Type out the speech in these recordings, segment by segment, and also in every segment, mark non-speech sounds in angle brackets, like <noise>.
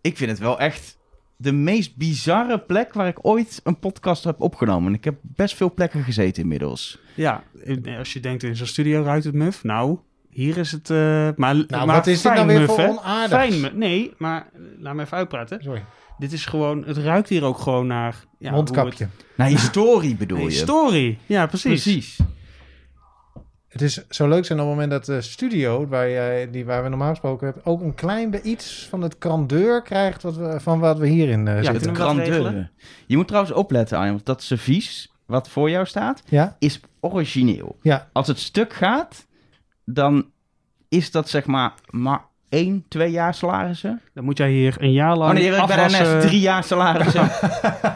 ik vind het wel echt de meest bizarre plek waar ik ooit een podcast heb opgenomen. En ik heb best veel plekken gezeten inmiddels. Ja, als je denkt in zo'n studio ruikt het muf. Nou, hier is het... eh, maar, Nou, maar wat is dit nou weer muf, voor hè? onaardigs? Fijn. Nee, maar laat me even uitpraten. Sorry. Dit is gewoon... Het ruikt hier ook gewoon naar... Ja, Mondkapje. Nou, historie bedoel je? historie. Ja, precies. Precies. Het is zo leuk zijn op het moment dat de studio, waar, jij, die, waar we normaal gesproken hebben, ook een klein be- iets van het grandeur krijgt wat we, van wat we hierin eh, Ja, zitten. Het grandeur. Je moet trouwens opletten, Arjen, want dat servies wat voor jou staat, Ja? is origineel. Ja. Als het stuk gaat, dan is dat zeg maar maar één, twee jaar salarissen. Dan moet jij hier een jaar lang Oh nee, ik ben afwassen. <laughs> drie jaar salarissen.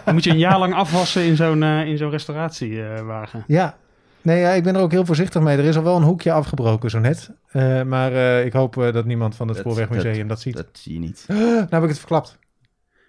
Dan moet je een jaar lang afwassen in zo'n eh, in zo'n restauratiewagen. Ja. Nee, ja, ik ben er ook heel voorzichtig mee. Er is al wel een hoekje afgebroken zo net. Eh, maar eh, ik hoop eh, dat niemand van het Dat- Spoorwegmuseum dat, ziet. dat zie je niet. <gasps> nou heb ik het verklapt.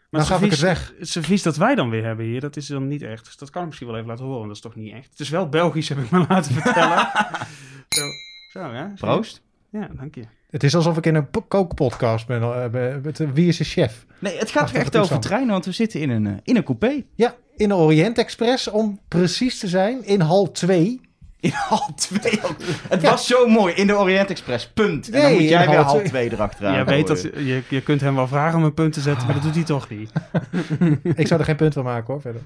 Maar Dan gaf ik het weg. Het servies dat wij dan weer hebben hier, dat is dan niet echt. Dus dat kan ik misschien wel even laten horen, want dat is toch niet echt. Het is wel Belgisch, heb ik me <laughs> laten vertellen. <laughs> zo, zo ja. Proost. Ja, dank je. Het is alsof ik in een po- kookpodcast ben. met, Wie is de chef? Nee, het gaat er echt over treinen, want we zitten in een, in een coupé. Ja, in de Orient Express, om precies te zijn, in hal 2. In hal 2 ook. Het was zo mooi, in de Orient Express, punt. En dan Nee, moet jij weer hal hal twee. 2 erachteraan Jij weet dat, je, je kunt hem wel vragen om een punt te zetten, maar dat doet hij toch niet. <laughs> Ik zou er geen punt van maken hoor, verder.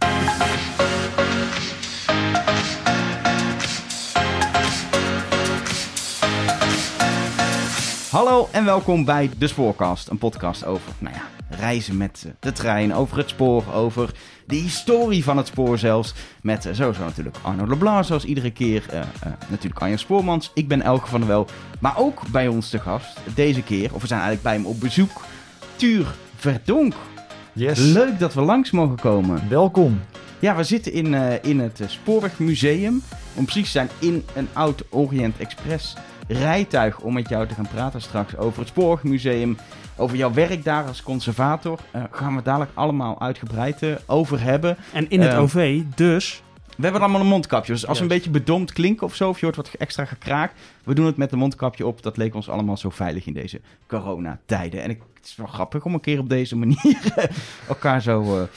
Hallo en welkom bij De Spoorcast. Een podcast over, nou ja, reizen met de trein, over het spoor, over de historie van het spoor zelfs. Met eh, sowieso natuurlijk Arno Leblanc, zoals iedere keer. eh, eh, natuurlijk Arjen Spoormans, ik ben Elke van der Wel. Maar ook bij ons te gast, deze keer, of we zijn eigenlijk bij hem op bezoek, Tuur Verdonk. Yes. Leuk dat we langs mogen komen. Welkom. Ja, we zitten in, in het Spoorwegmuseum. Om precies te zijn in een oud Orient Express rijtuig. Om met jou te gaan praten straks over het Spoorwegmuseum. Over jouw werk daar als conservator. Eh, gaan we dadelijk allemaal uitgebreid eh, over hebben. En in het Ehm, OV, dus... We hebben allemaal een mondkapje. Dus als we een beetje bedompt klinken of zo. Of je hoort wat extra gekraak. We doen het met een mondkapje op. Dat leek ons allemaal zo veilig in deze coronatijden. En ik, het is wel grappig om een keer op deze <laughs> manier eh, elkaar zo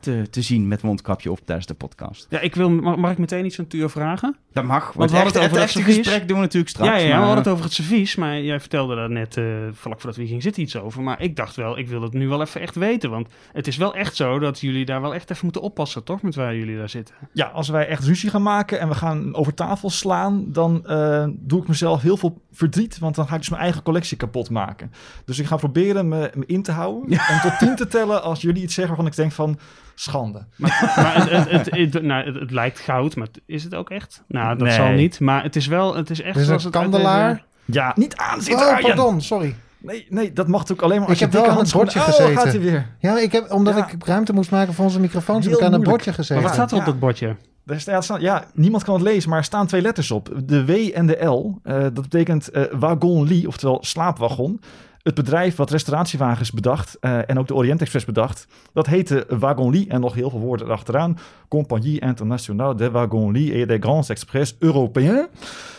te, te zien met mondkapje op tijdens de podcast. Ja, ik wil, mag, mag ik meteen iets aan Tuur vragen? Dat mag. Want, we hadden het over het servies. gesprek doen we natuurlijk straks. ja, ja, ja, maar- we hadden het over het servies, maar jij vertelde daar net, eh, vlak voordat we hier gingen zitten, iets over. Maar ik dacht wel, ik wil het nu wel even echt weten, want het is wel echt zo dat jullie daar wel echt even moeten oppassen, toch, met waar jullie daar zitten. Ja, als wij echt ruzie gaan maken en we gaan over tafel slaan, dan eh, doe ik mezelf heel veel verdriet, want dan ga ik dus mijn eigen collectie kapot maken. Dus ik ga proberen me, me in te houden en tot tien te tellen als jullie iets zeggen waarvan ik denk van schande. Maar, maar het, het, het, het- nou, het, het lijkt goud, maar is het ook echt? Nou, dat Nee. zal niet, maar het is wel, het is echt Er is zoals een het uit kandelaar. Ja, niet aanzitten Oh, pardon, sorry. Nee, nee, dat mag ook alleen maar Ik als je heb wel dikke aan het bordje Oh, gezeten. gaat hij weer. Ja, ik heb, omdat Ja. ik ruimte moest maken voor onze microfoons, heb ik aan het bordje gezeten. Maar wat staat er op dat bordje? Daar staat, ja, niemand kan het lezen, maar er staan twee letters op. De W en de L. Eh, dat betekent eh wagon lit, oftewel slaapwagon. Het bedrijf wat restauratiewagens bedacht eh, en ook de Orient Express bedacht, dat heette Wagon Lit en nog heel veel woorden erachteraan. Compagnie Internationale des Wagons Lit et des Grands Express Européens.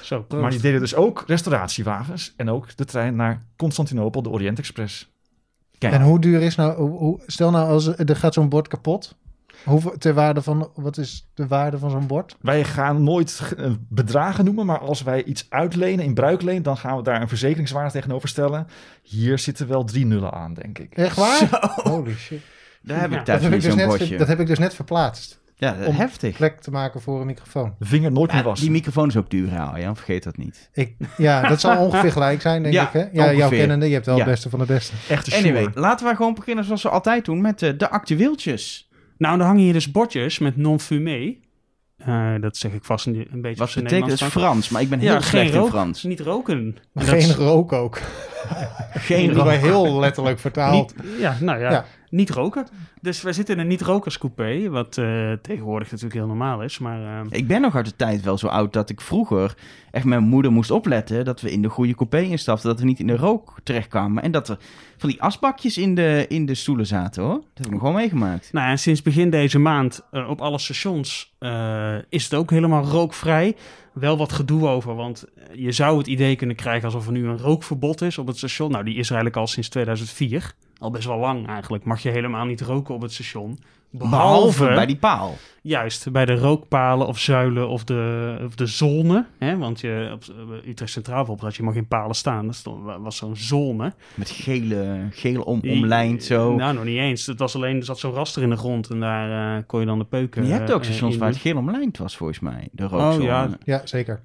Zo. Maar die deden dus ook restauratiewagens en ook de trein naar Constantinopel, de Orient Express. Kijk, En hoe duur is nou, hoe- stel nou als er gaat zo'n bord kapot. Hoeveel, ter waarde van, wat is de waarde van zo'n bord? Wij gaan nooit eh, bedragen noemen, maar als wij iets uitlenen in bruikleen, dan gaan we daar een verzekeringswaarde tegenover stellen. Hier zitten wel drie nullen aan, denk ik. Echt waar? Holy shit. daar heb ik thuis Dat heb ik, dus net, bordje. dat heb ik dus net verplaatst. Ja, om- heftig. Plek te maken voor een microfoon. De vinger nooit meer Ja, wassen. die microfoon is ook duur, ja, Jan. Vergeet dat niet. Ik, ja, dat zal <laughs> ongeveer gelijk zijn, denk Ja, ik. Hè? Ja, jouw kennende, je hebt wel Ja. het beste van het beste. Echte Anyway, sjoer. laten we gewoon beginnen zoals we altijd doen met eh, de actueeltjes. Nou, dan hangen hier dus bordjes met non-fumé. Eh, dat zeg ik vast een, een beetje Wat betekent het? Nederlands. Frans, maar ik ben heel Ja, slecht geen in rook. Frans. Niet roken. Maar dat geen is- rook ook. <laughs> Geen Die rook. heel letterlijk vertaald. Niet, ja, nou ja, Ja. Niet roken. Dus wij zitten in een niet-rokerscoupé, wat eh, tegenwoordig natuurlijk heel normaal is. Maar eh, Ik ben nog uit de tijd wel zo oud dat ik vroeger echt mijn moeder moest opletten dat we in de goede coupé instapten, dat we niet in de rook terechtkwamen en dat er van die asbakjes in de, in de stoelen zaten hoor. Dat heb ik nog wel meegemaakt. nou ja, sinds begin deze maand eh, op alle stations eh, is het ook helemaal rookvrij. Wel wat gedoe over, want je zou het idee kunnen krijgen alsof er nu een rookverbod is op het station. Nou, die is er eigenlijk al sinds 2004. Al best wel lang eigenlijk, mag je helemaal niet roken op het station. Behalve bij die paal. Juist, bij de rookpalen of zuilen of de, of de zone. Hè? Want je, op eh, Utrecht Centraal bijvoorbeeld had je mag in palen staan. Dat stond- was zo'n zone. Met gele, geel om, omlijnd zo. Nou, nog niet eens. Het was alleen, er zat zo'n raster in de grond en daar eh, kon je dan de peuken je hebt ook eh, stations waar het geel omlijnd was, volgens mij. De rookzone. Oh, ja. Ja, zeker.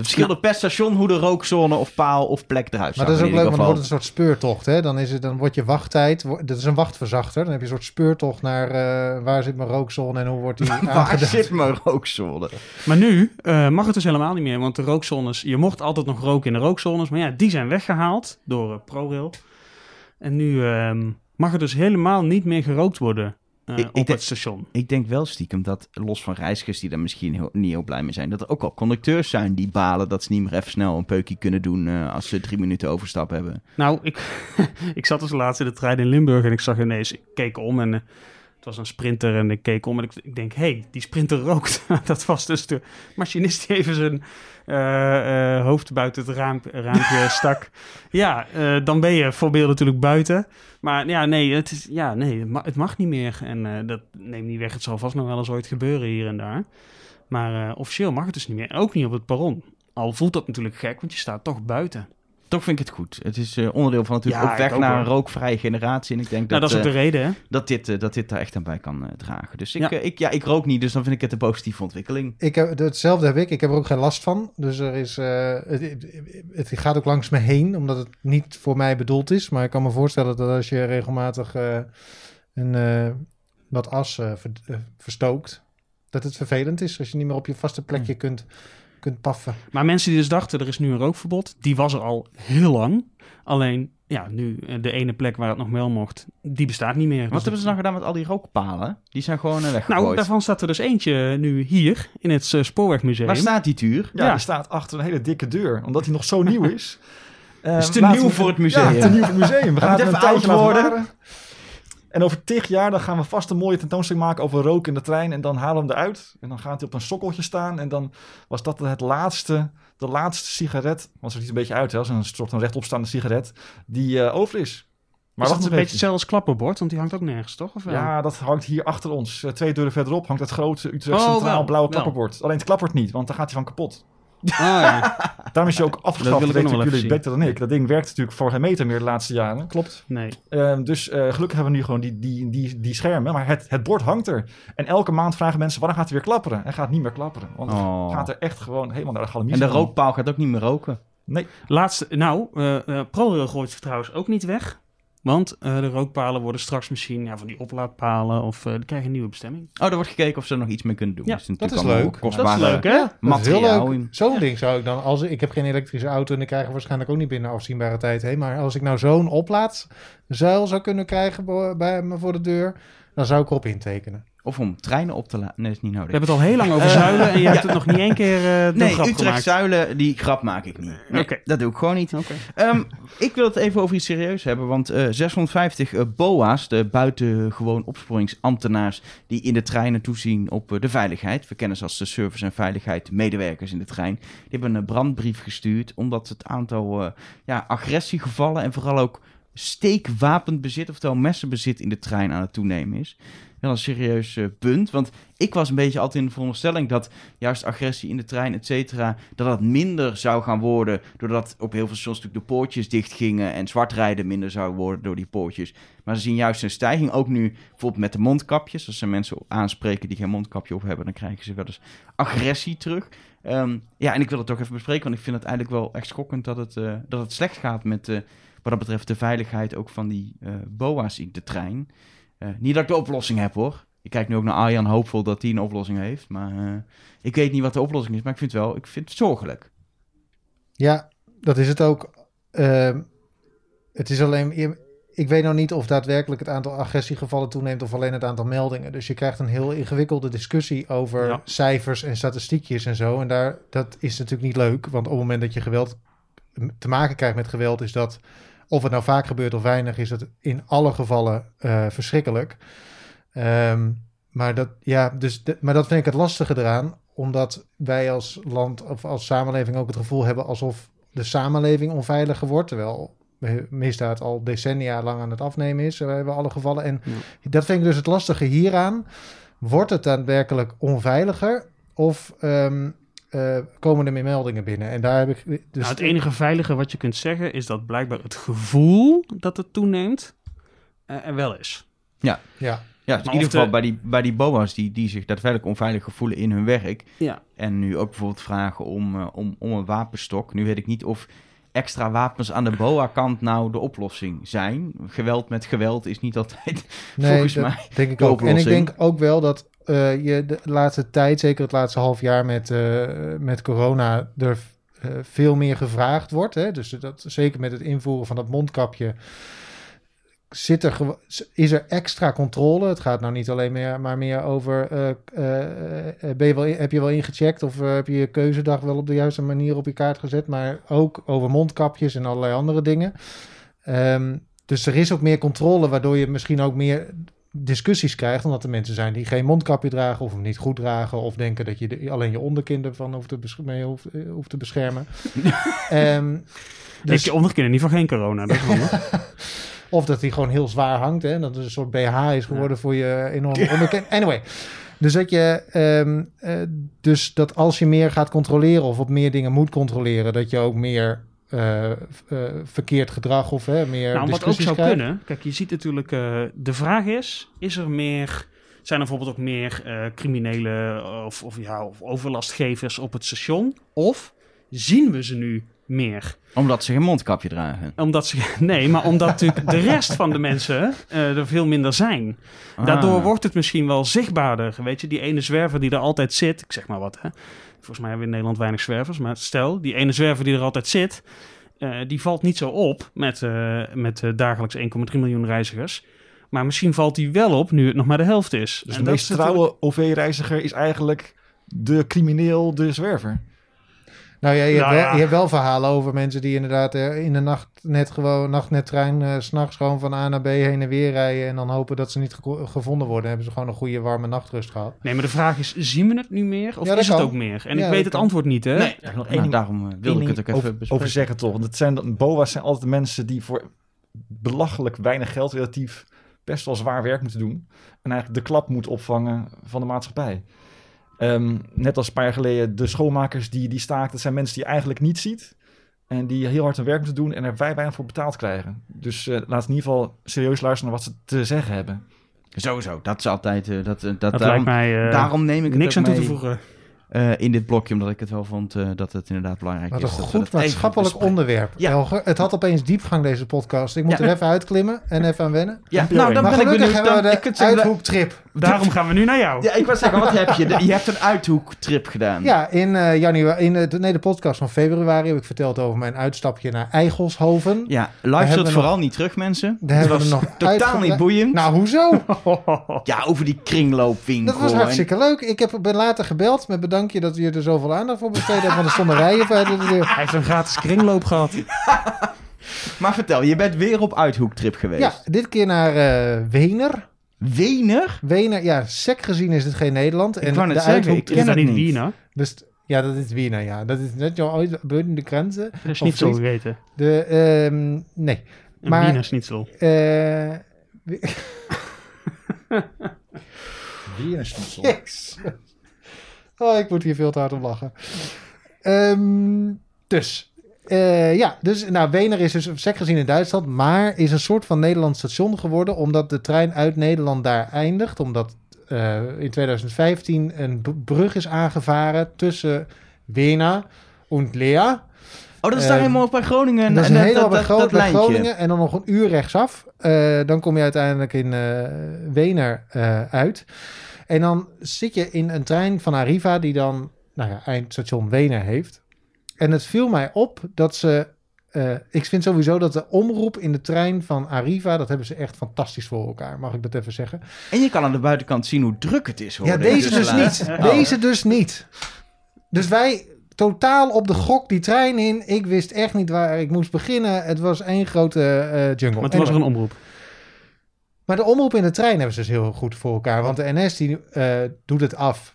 Het verschilde per station hoe de rookzone of paal of plek eruit Maar dat is ook leuk, want dan wordt het een soort speurtocht. Hè? Dan, is het, dan wordt je wachttijd, wo- dat is een wachtverzachter. Dan heb je een soort speurtocht naar eh, waar zit mijn rookzone en hoe wordt die <laughs> Waar zit mijn rookzone? Maar nu eh, mag het dus helemaal niet meer, want de rookzones, je mocht altijd nog roken in de rookzones, maar ja, die zijn weggehaald door eh, ProRail. En nu ehm, mag er dus helemaal niet meer gerookt worden eh, Ik- op het station. Ik denk wel stiekem dat, los van reizigers die daar misschien heel, niet heel blij mee zijn, dat er ook al conducteurs zijn die balen dat ze niet meer even snel een peukje kunnen doen eh, als ze drie minuten overstap hebben. Nou, ik, <laughs> ik zat dus laatst in de trein in Limburg en ik zag ineens, ik keek om en eh, het was een sprinter en ik keek om en ik, ik denk, hé, hey, die sprinter rookt. <laughs> dat was dus de machinist die even zijn eh, eh, hoofd buiten het raam, raampje <laughs> stak. Ja, eh, dan ben je voor beeld natuurlijk buiten. Maar ja, nee, het, is, ja, nee, het, ma- het mag niet meer. En dat neemt niet weg, het zal vast nog wel eens ooit gebeuren hier en daar. Maar officieel mag het dus niet meer. Ook niet op het perron. Al voelt dat natuurlijk gek, want je staat toch buiten. Toch vind ik het goed. Het is eh, onderdeel van natuurlijk Ja, op weg naar een rookvrije generatie. En ik denk nou, dat, dat is ook eh, de reden, hè? dat, dit, eh, dat dit daar echt aan bij kan dragen. Dus ik, Ja. ik, ja, ik rook niet, dus dan vind ik het een positieve ontwikkeling. Ik heb, hetzelfde heb ik. Ik heb er ook geen last van. Dus er is, eh, het, het gaat ook langs me heen, omdat het niet voor mij bedoeld is. Maar ik kan me voorstellen dat als je regelmatig eh, een, eh, wat as eh, ver- verstookt, dat het vervelend is als je niet meer op je vaste plekje kunt, kunt paffen. Maar mensen die dus dachten, er is nu een rookverbod, die was er al heel lang. Alleen, ja, nu eh, de ene plek waar het nog wel mocht, die bestaat niet meer. Wat Dus hebben ze nou gedaan met al die rookpalen? Die zijn gewoon eh, weggegooid. Nou, daarvan staat er dus eentje nu hier, in het eh, Spoorwegmuseum. Waar staat die tuur? Ja, Ja. die staat achter een hele dikke deur, omdat hij nog zo nieuw is. <laughs> Eh, Is te laten nieuw we- voor het museum. Ja, te nieuw voor het museum. We gaan het een even tijdje worden. En over tig jaar dan gaan we vast een mooie tentoonstelling maken over rook in de trein. En dan halen we hem eruit. En dan gaat hij op een sokkeltje staan. En dan was dat het laatste, de laatste sigaret. Want het ziet een beetje uit, hè, als een soort van rechtopstaande sigaret. Die eh, over is. Maar is dat een beetje hetzelfde als klapperbord? Want die hangt ook nergens, toch? Of? Ja, dat hangt hier achter ons. Eh, twee deuren verderop hangt het grote Utrecht Oh, Centraal wel, blauwe wel. klapperbord. Alleen het klappert niet, want dan gaat hij van kapot. Ah, ja. <laughs> Daarom is hij ook afgeschaft. wil Dat natuurlijk even beter dan ik. Dat ding werkt natuurlijk voor geen meter meer de laatste jaren. Klopt. Nee. Ehm, dus eh, gelukkig hebben we nu gewoon die, die, die, die schermen. Maar het, het bord hangt er. En elke maand vragen mensen, wanneer gaat hij weer klapperen? En gaat niet meer klapperen. Want het Oh. gaat er echt gewoon helemaal naar de galamies. En de rookpaal gaat ook niet meer roken. Laatste, nou, eh eh, ProRail gooit ze trouwens ook niet weg. Want eh, de rookpalen worden straks misschien ja, van die oplaadpalen of eh die krijgen een nieuwe bestemming. Oh, er wordt gekeken of ze er nog iets mee kunnen doen. Ja, Dus dat is leuk. Kostbare Dat is leuk, hè? Dat is heel materiaal leuk. Zo'n ding zou ik dan, als ik, heb geen elektrische auto en ik krijg er waarschijnlijk ook niet binnen afzienbare tijd heen. Maar als ik nou zo'n oplaadzuil zou kunnen krijgen bij me voor de deur, dan zou ik erop intekenen. Of om treinen op te laten. Nee, dat is niet We nodig. hebben het al heel lang over Eh, zuilen en je hebt het nog niet één keer eh Nee, grap Utrecht gemaakt. Zuilen, die grap maak ik niet. Nee, Oké. Dat doe ik gewoon niet. Oké. Ehm, ik wil het even over iets serieus hebben, want eh 650 eh, BOA's, de buitengewoon opsporingsambtenaars die in de treinen toezien op de veiligheid, we kennen ze als de service- en veiligheid medewerkers in de trein, die hebben een brandbrief gestuurd omdat het aantal ja, agressiegevallen en vooral ook steekwapenbezit, oftewel messenbezit in de trein aan het toenemen is. Wel een serieus eh, punt, want ik was een beetje altijd in de veronderstelling dat juist agressie in de trein, et cetera, dat dat minder zou gaan worden doordat op heel veel stations natuurlijk de poortjes dicht gingen en zwartrijden minder zou worden door die poortjes. Maar ze zien juist een stijging, ook nu bijvoorbeeld met de mondkapjes. Als ze mensen aanspreken die geen mondkapje op hebben, dan krijgen ze wel eens agressie terug. Ehm, ja, en ik wil het toch even bespreken, want ik vind het eigenlijk wel echt schokkend dat het, eh, dat het slecht gaat met, eh, wat dat betreft, de veiligheid ook van die BOA's in de trein. Eh, niet dat ik de oplossing heb hoor. Ik kijk nu ook naar Arjan hoopvol dat hij een oplossing heeft. Maar eh, ik weet niet wat de oplossing is. Maar ik vind het wel ik vind het zorgelijk. Ja, dat is het ook. Ehm, het is alleen. Ik weet nou niet of daadwerkelijk het aantal agressiegevallen toeneemt of alleen het aantal meldingen. Dus je krijgt een heel ingewikkelde discussie over Ja. cijfers en statistiekjes en zo. En daar, dat is natuurlijk niet leuk, want op het moment dat je geweld te maken krijgt met geweld, is dat, of het nou vaak gebeurt of weinig, is het in alle gevallen eh, verschrikkelijk. Ehm, maar, dat, ja, dus de- maar dat vind ik het lastige eraan, omdat wij als land of als samenleving ook het gevoel hebben alsof de samenleving onveiliger wordt. Terwijl misdaad al decennia lang aan het afnemen is. We hebben alle gevallen. En Ja. dat vind ik dus het lastige hieraan. Wordt het daadwerkelijk onveiliger? Of ehm, eh, komen er meer meldingen binnen? En daar heb ik... Dus Nou, het enige veilige wat je kunt zeggen is dat blijkbaar het gevoel dat het toeneemt eh, er wel is. Ja, Ja, dus Maar in ieder geval de- bij die, bij die boa's die, die zich daadwerkelijk onveilig voelen in hun werk. Ja. En nu ook bijvoorbeeld vragen om, eh, om, om een wapenstok. Nu weet ik niet of extra wapens aan de boa-kant nou de oplossing zijn. Geweld met geweld is niet altijd <laughs> nee, volgens dat mij denk ik de ook. En ik denk ook wel dat eh, je de laatste tijd, zeker het laatste half jaar met, eh, met corona, er eh, veel meer gevraagd wordt. Hè? Dus dat, zeker met het invoeren van dat mondkapje. Zit er, is er extra controle? Het gaat nou niet alleen meer, maar meer over: ben je wel, heb je wel ingecheckt of heb je je keuzedag wel op de juiste manier op je kaart gezet? Maar ook over mondkapjes en allerlei andere dingen. Ehm, dus er is ook meer controle, waardoor je misschien ook meer discussies krijgt, omdat er mensen zijn die geen mondkapje dragen of hem niet goed dragen, of denken dat je de- alleen je onderkinder van hoeft te, bes- mee hoeft, eh, hoeft te beschermen. <laughs> Ehm, Dus... dus, Ik onderkind in ieder geval geen corona. Dat is <laughs> of dat die gewoon heel zwaar hangt, hè, en dat het een soort BH is geworden voor je enorme <laughs> onderkin. Anyway, dus dat je, ehm, eh, dus dat als je meer gaat controleren of op meer dingen moet controleren, dat je ook meer eh, eh, verkeerd gedrag of hè, meer nou, wat ook zou krijgt. kunnen. Kijk, je ziet natuurlijk. eh, de vraag is: is er meer. Zijn er bijvoorbeeld ook meer eh, criminelen of, of, ja, of overlastgevers op het station? Of zien we ze nu meer? omdat ze geen mondkapje dragen. Omdat ze. <laughs> Nee, maar omdat natuurlijk de <laughs> rest van de mensen eh, er veel minder zijn. Daardoor Ah. wordt het misschien wel zichtbaarder. Weet je, die ene zwerver die er altijd zit. Ik zeg maar wat, hè. Volgens mij hebben we in Nederland weinig zwervers. Maar stel, die ene zwerver die er altijd zit. eh, die valt niet zo op met, eh, met eh, dagelijks 1,3 miljoen reizigers. Maar misschien valt die wel op nu het nog maar de helft is. Dus En de meest natuurlijk- trouwe OV-reiziger is eigenlijk de crimineel, de zwerver. Nou ja, je, Nou hebt wel, ja. je hebt wel verhalen over mensen die inderdaad eh, in de nacht net gewoon, nachtnettrein, eh, s s'nachts gewoon van A naar B heen en weer rijden en dan hopen dat ze niet gevonden worden. Hebben ze gewoon een goede warme nachtrust gehad. Nee, maar de vraag is, zien we het nu meer? Of Ja, dat is het kan. ook meer? En Ja, ik dat weet het kan. antwoord niet, hè? Nee, Ja, nog één nou, daarom eh, wilde ik het ook even over, bespreken. over zeggen toch. Want het zijn, BOA's zijn altijd mensen die voor belachelijk weinig geld relatief best wel zwaar werk moeten doen. En eigenlijk de klap moeten opvangen van de maatschappij. Ehm, net als een paar jaar geleden de schoonmakers die, die staken. Dat zijn mensen die je eigenlijk niet ziet. En die heel hard hun werk moeten doen en er wij weinig voor betaald krijgen. Dus eh laat in ieder geval serieus luisteren naar wat ze te zeggen hebben. Sowieso, dat is altijd... eh, dat, eh, dat, Dat daarom, lijkt mij daarom neem ik het niks aan toe te voegen. eh, in dit blokje, omdat ik het wel vond eh, dat het inderdaad belangrijk Wat is. een goed maatschappelijk onderwerp. Ja. Elger. Het had opeens diepgang deze podcast. Ik moet Ja. er even uitklimmen en even aan wennen. Ja, nou, dan maar ben ik benieuwd. hebben Dan, we de zeggen, uithoektrip. <laughs> Daarom gaan we nu naar jou. Ja, ik wou zeggen, wat heb je? De- Je hebt een uithoektrip gedaan. Ja, in eh januari, in de, nee, de podcast van februari heb ik verteld over mijn uitstapje naar Eigelshoven. Ja, live zult vooral niet terug, mensen. Daar hebben was we nog totaal niet boeiend. Nou, hoezo? <laughs> Ja, over die kringloopwinkel. Dat was en- hartstikke leuk. Ik heb, ben later gebeld met bedankje dat je er zoveel aandacht voor besteed hebt. Want er stonden rijen bij de deur. Hij heeft een gratis kringloop gehad. <laughs> Maar vertel, je bent weer op uithoektrip geweest. Ja, dit keer naar eh Wener. Wener? Wener, ja, sec gezien is het geen Nederland. Ik wou net zeggen, ik ken dat het niet. Wiener? best- ja, dat is Wiener, ja. Dat is net zo ooit buiten de grenzen. Dat is niet zo gegeten. De, ehm, nee. Een Maar- Wiener schnitzel. Eh <laughs> Weer een schnitzel. Jezus. Oh, ik moet hier veel te hard om lachen. Ehm, dus, eh, ja, dus nou, Wener is dus sec gezien in Duitsland, maar is een soort van Nederlands station geworden, omdat de trein uit Nederland daar eindigt, omdat eh, in 2015 een brug is aangevaren tussen Wena en Lea. Oh, dat is daar Ehm, helemaal bij Groningen. dat is en helemaal bij, dat, Gro- dat bij. Groningen en dan nog een uur rechtsaf. Eh, dan kom je uiteindelijk in eh Wener eh, uit. En dan zit je in een trein van Arriva die dan nou ja, eindstation Wener heeft. En het viel mij op dat ze... eh, ik vind sowieso dat de omroep in de trein van Arriva... dat hebben ze echt fantastisch voor elkaar, mag ik dat even zeggen. En je kan aan de buitenkant zien hoe druk het is. Ja, hoorde ik deze dus niet. Oh. Deze dus niet. Dus wij totaal op de gok die trein in. Ik wist echt niet waar ik moest beginnen. Het was één grote eh, jungle. Maar toen was er een omroep. Maar de omroep in de trein hebben ze dus heel goed voor elkaar. Want de NS die, eh, doet het af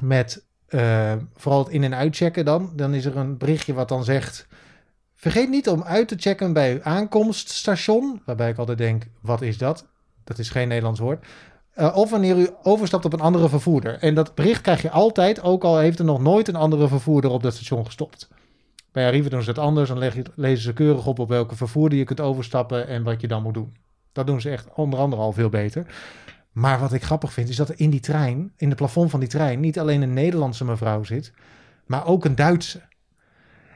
met eh, vooral het in- en uitchecken dan. Dan is er een berichtje wat dan zegt... Vergeet niet om uit te checken bij uw aankomststation. Waarbij ik altijd denk, wat is dat? Dat is geen Nederlands woord. Eh, of wanneer u overstapt op een andere vervoerder. En dat bericht krijg je altijd, ook al heeft er nog nooit een andere vervoerder op dat station gestopt. Bij Arriva doen ze het anders. Dan lezen ze keurig op op welke vervoerder je kunt overstappen en wat je dan moet doen. Dat doen ze echt onder andere al veel beter. Maar wat ik grappig vind, is dat er in die trein, in het plafond van die trein, niet alleen een Nederlandse mevrouw zit, maar ook een Duitse.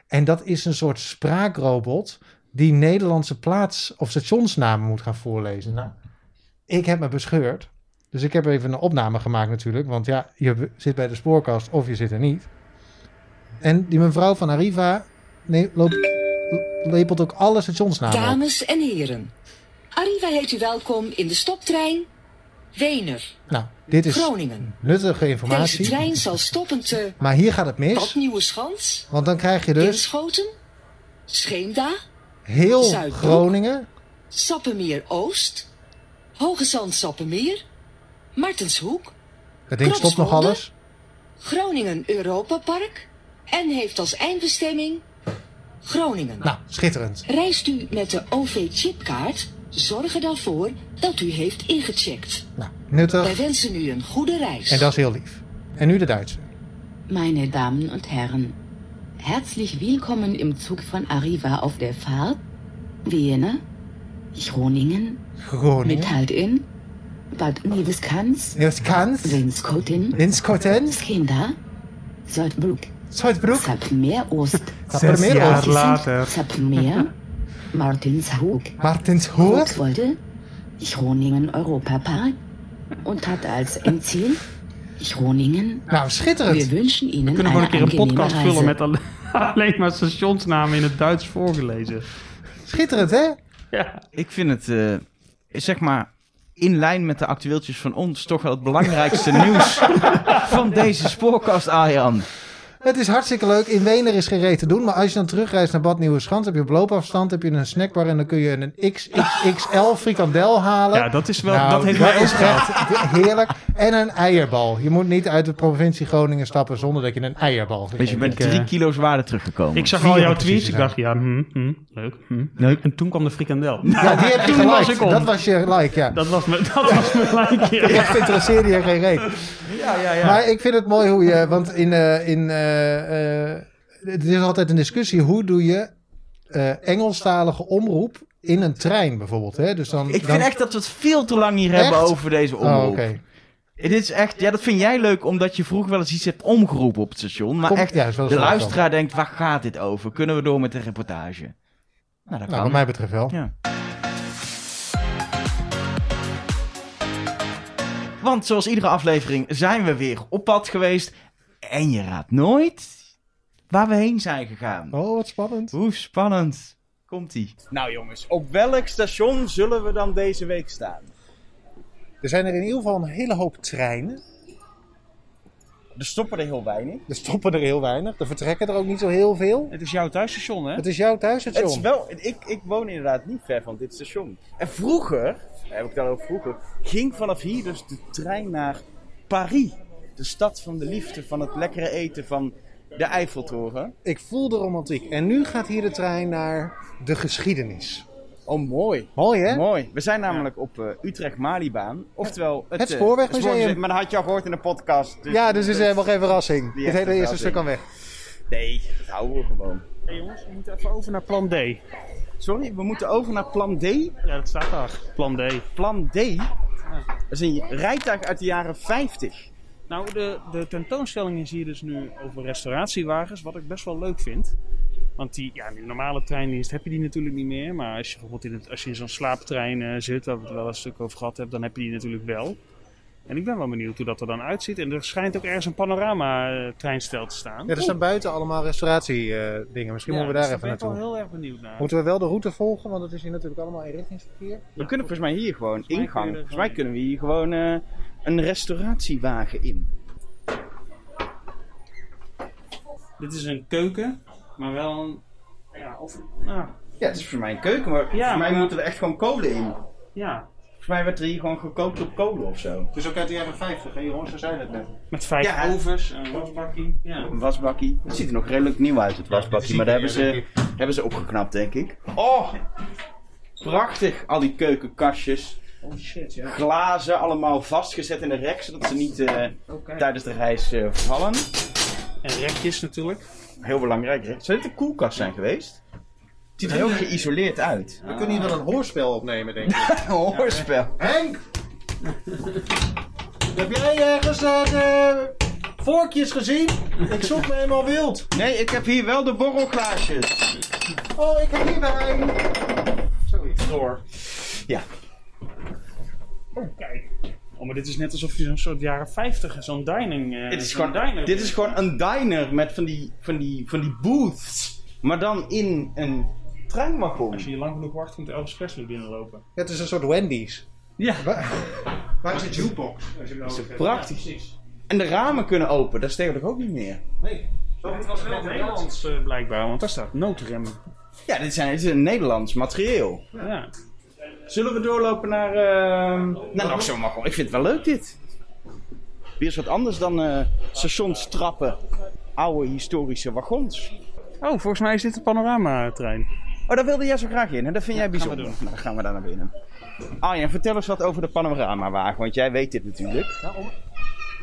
En dat is een soort spraakrobot die Nederlandse plaats- of stationsnamen moet gaan voorlezen. Nou, ik heb me bescheurd. Dus ik heb even een opname gemaakt natuurlijk. Want ja, je zit bij de spoorkast of je zit er niet. En die mevrouw van Arriva nee, loopt, lepelt ook alle stationsnamen op. Dames en heren, Arriva heet u welkom in de stoptrein Wener, Nou, dit is Groningen. nuttige Deze informatie. trein zal stoppen te Maar hier gaat het mis. Nieuwe Schans, Want dan krijg je dus Inschoten, Scheemda, heel Zuidbroek. Groningen. Sappemeer Oost, Hoge Zand Sappemeer, Martenshoek, Dat ding stopt nog alles. Groningen Europa Park en heeft als eindbestemming Groningen. Nou, schitterend. Reist u met de OV-chipkaart, zorg er dan voor dat u heeft ingecheckt. Nou, Wij nuttig. wensen u een goede reis. En dat is heel lief. En nu de Duitse. Meine Damen und Herren, herzlich willkommen im Zug von Arriva auf der Fahrt Wiener, Groningen, Groningen. mit Halt in Bad Nieuweschans, Kans. Winskoten, Linskoten. Schenda, Zuidbroek, Zuidbroek. Sappemeer Oost, jaar Oost. later. Martinshoek, Martinshoek. Volkswolde, Groningen Europapark und hat als Endziel Groningen. Nou, schitterend. wünschen Ihnen We kunnen gewoon een keer een podcast Reise. vullen met alle- <laughs> alleen maar stationsnamen in het Duits voorgelezen. Schitterend, hè? Ja. Ik vind het, eh, zeg maar, in lijn met de actueeltjes van ons... toch wel het belangrijkste <laughs> nieuws van deze spoorkast, Arjan. Het is hartstikke leuk. In Wener is geen reet te doen. Maar als je dan terugreist naar Bad Nieuweschans, heb je op loopafstand, heb je een snackbar en dan kun je een XXXL frikandel halen. ja, dat is wel... Nou, dat heeft mij is echt heerlijk. En een eierbal. Je moet niet uit de provincie Groningen stappen zonder dat je een eierbal Dus je bent. Ik, drie eh, kilo's waarde teruggekomen. Ik zag al jouw tweets. Ik dacht, ja, hm, hm, leuk. Hm. Leuk. En toen kwam de frikandel. <laughs> Ja, die heb je Toen was ik geliked. om. Dat was je like, ja. Dat was me, <laughs> dat was me like, ja. <laughs> Echt interesseerde je geen reet. Ja, ja, ja. Maar ik vind het mooi hoe je, want in, eh, in eh, eh, het is altijd een discussie, hoe doe je eh, Engelstalige omroep in een trein bijvoorbeeld, hè? Dus dan, ik vind dan... echt dat we het veel te lang hier Echt? hebben over deze Oh, omroep. Dit is echt, ja, dat vind jij leuk omdat je vroeger wel eens iets hebt omgeroepen op het station. Maar echt, ja, de luisteraar denkt, waar gaat dit over? Kunnen we door met de reportage? Nou, dat Nou, kan. wat mij betreft wel. Ja. Want zoals iedere aflevering zijn we weer op pad geweest. En je raadt nooit waar we heen zijn gegaan. Oh, wat spannend. Hoe spannend. Komt-ie. Nou jongens, op welk station zullen we dan deze week staan? Er zijn er in ieder geval een hele hoop treinen. Er stoppen er heel weinig. Er stoppen er heel weinig. Er vertrekken er ook niet zo heel veel. Het is jouw thuisstation, hè? Het is jouw thuisstation. Het is wel, ik, ik woon inderdaad niet ver van dit station. En vroeger, heb ik het al over vroeger, ging vanaf hier dus de trein naar Paris. De stad van de liefde, van het lekkere eten, van de Eiffeltoren. Ik voel de romantiek. En nu gaat hier de trein naar de geschiedenis. Oh, mooi. Mooi, hè? Mooi. We zijn namelijk op eh, Utrecht-Malibaan. Oftewel het, Het eh, Spoorwegmuseum. Maar dat had je al gehoord in de podcast. dus- Ja, dus is dus- helemaal geen verrassing. Het hele eerste stuk al weg. Nee, dat houden we gewoon. Hey jongens, we moeten even over naar plan D. Sorry, we moeten over naar plan D. Ja, dat staat daar. Plan D. Plan D? Dat is een rijtuig uit de jaren 50. Nou, de, de tentoonstelling is hier dus nu over restauratiewagens, wat ik best wel leuk vind. Want die, ja, die normale treindienst heb je die natuurlijk niet meer. Maar als je bijvoorbeeld in, het, als je in zo'n slaaptrein eh, zit, waar we het wel een stuk over gehad hebben, dan heb je die natuurlijk wel. En ik ben wel benieuwd hoe dat er dan uitziet. En er schijnt ook ergens een panorama-treinstel te staan. Ja, er staan buiten allemaal restauratiedingen. Misschien moeten we daar dus even daar ben ik naartoe. wel heel erg benieuwd naar. Moeten we wel de route volgen, want het is hier natuurlijk allemaal inrichtingsverkeer. We kunnen volgens mij hier gewoon ingang. Volgens mij kunnen we hier gewoon eh, een restauratiewagen in. Dit is een keuken, maar wel een... Ja, of, nou, Ja, het is voor mij een keuken, maar Ja, voor mij maar- moeten er echt gewoon kolen in. ja. mij werd er hier gewoon gekookt op kolen of zo. Dus ook uit de jaren 50, hè jongens, we zijn het net. Met vijf Ja. ovens, een wasbakkie. Ja. Een wasbakkie. Het ziet er nog redelijk nieuw uit, het wasbakkie. Maar daar hebben ze, hebben ze opgeknapt, denk ik. Oh! Prachtig, al die keukenkastjes. Oh shit, ja. Glazen, allemaal vastgezet in de rek, zodat ze niet eh, tijdens de reis eh, vallen. En rekjes natuurlijk. Heel belangrijk. hè. Zou dit een koelkast zijn geweest? Het ziet er heel geïsoleerd uit. We kunnen hier wel een hoorspel opnemen, denk ik. <laughs> Een hoorspel. Henk! Heb jij ergens eh, de vorkjes gezien? Ik zoek me helemaal wild. Nee, ik heb hier wel de borrelglaasjes. Oh, ik heb hier wijn. Zoiets. Door. Ja. Oh, kijk. Oh, maar dit is net alsof je zo'n soort jaren 50, zo'n dining. eh, Dit is, gewoon, diner. dit is gewoon een diner met van die, van die, van die booths. Maar dan in een treinwagon. Als je hier lang genoeg wacht, komt Elvis Presley binnenlopen. Ja, het is een soort Wendy's. Ja. Waar, <laughs> waar is de jukebox? Is hebt. prachtig. Ja, precies. En de ramen kunnen open, dat is tegenwoordig ook niet meer. Nee. Dit was wel Nederlands eh, blijkbaar, want daar staat noodrem. Ja, dit, zijn, dit is een Nederlands materieel. Ja. Zullen we doorlopen naar... ehm naar nog zo'n wagon? Ik vind het wel leuk dit. Weer eens wat anders dan eh stationstrappen. Oude historische wagons. Oh, volgens mij is dit de panoramatrein. Oh, daar wilde jij zo graag in. En dat vind jij gaan we bijzonder. doen. Nou, dan gaan we daar naar binnen. Arjen, vertel eens wat over de panoramawagen, want jij weet dit natuurlijk.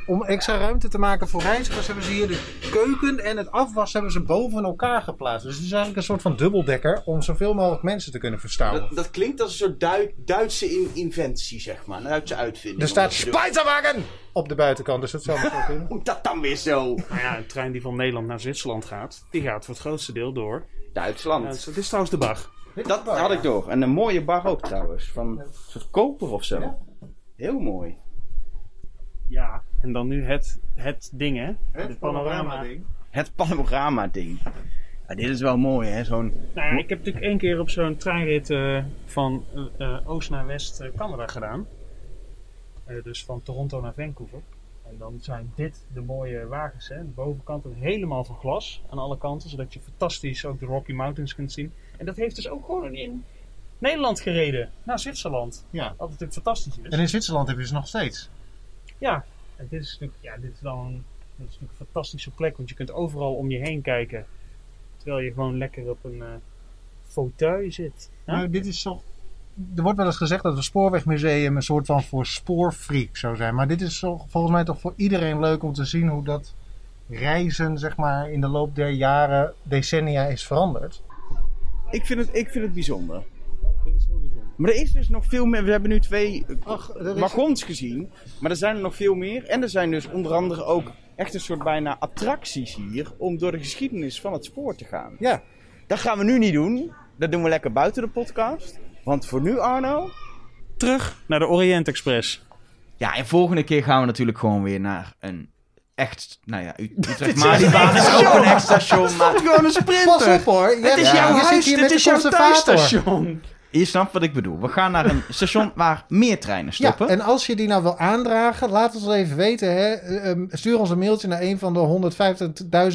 Om extra ruimte te maken voor reizigers hebben ze hier de keuken en het afwas hebben ze boven elkaar geplaatst. Dus het is eigenlijk een soort van dubbeldekker om zoveel mogelijk mensen te kunnen verstouwen. Dat, dat klinkt als een soort Dui- Duitse in- inventie, zeg maar. Een Duitse uitvinding. Er staat Spijzerwagen op de buitenkant, dus dat zou zo kunnen. <laughs> Hoe dat dan weer zo? Nou ja, een trein die van Nederland naar Zwitserland gaat, die gaat voor het grootste deel door. Duitsland. Ja, dus dit is trouwens de bar. dat had ik door. En een mooie bar ook trouwens. Van een soort koper of zo. Heel mooi. Ja. En dan nu het, het ding, hè? Het panorama. Het panorama-ding. Ja, dit is wel mooi, hè? Zo'n... Nou ja, ik heb natuurlijk één keer op zo'n treinrit eh, van eh, oost naar west eh, Canada gedaan. Eh, dus van Toronto naar Vancouver. En dan zijn dit de mooie wagens. Hè? De bovenkant is helemaal van glas aan alle kanten. Zodat je fantastisch ook de Rocky Mountains kunt zien. En dat heeft dus ook gewoon in Nederland gereden. Naar Zwitserland. Ja. Wat natuurlijk fantastisch is. En in Zwitserland heb je ze nog steeds. Ja, en dit is natuurlijk, ja, dit is dan een, dit is natuurlijk een fantastische plek, want je kunt overal om je heen kijken. Terwijl je gewoon lekker op een eh fauteuil zit. Nou, dit is toch... Er wordt wel eens gezegd dat het Spoorwegmuseum een soort van voor spoorfreak zou zijn. Maar dit is toch, volgens mij toch voor iedereen leuk om te zien hoe dat reizen zeg maar, in de loop der jaren, decennia is veranderd. Ik vind, het, ik vind het bijzonder. Dit is heel bijzonder. Maar er is dus nog veel meer. We hebben nu twee eh, Ach, er is- wagons gezien. Maar er zijn er nog veel meer. En er zijn dus onder andere ook echt een soort bijna attracties hier. Om door de geschiedenis van het spoor te gaan. Ja, Dat gaan we nu niet doen. Dat doen we lekker buiten de podcast. Want voor nu, Arno. Terug naar de Orient Express. Ja, en volgende keer gaan we natuurlijk gewoon weer naar een echt. Nou ja, U- <laughs> Utrecht Maliebaan is ook een echt station. Maar gewoon een sprinter. pas op hoor. Het is jouw huis, dit met is jouw thuisstation. Je snapt wat ik bedoel. We gaan naar een <laughs> station waar meer treinen Ja, stoppen. en als je die nou wil aandragen, laat ons even weten. Hè. Eh, ehm, stuur ons een mailtje naar een van de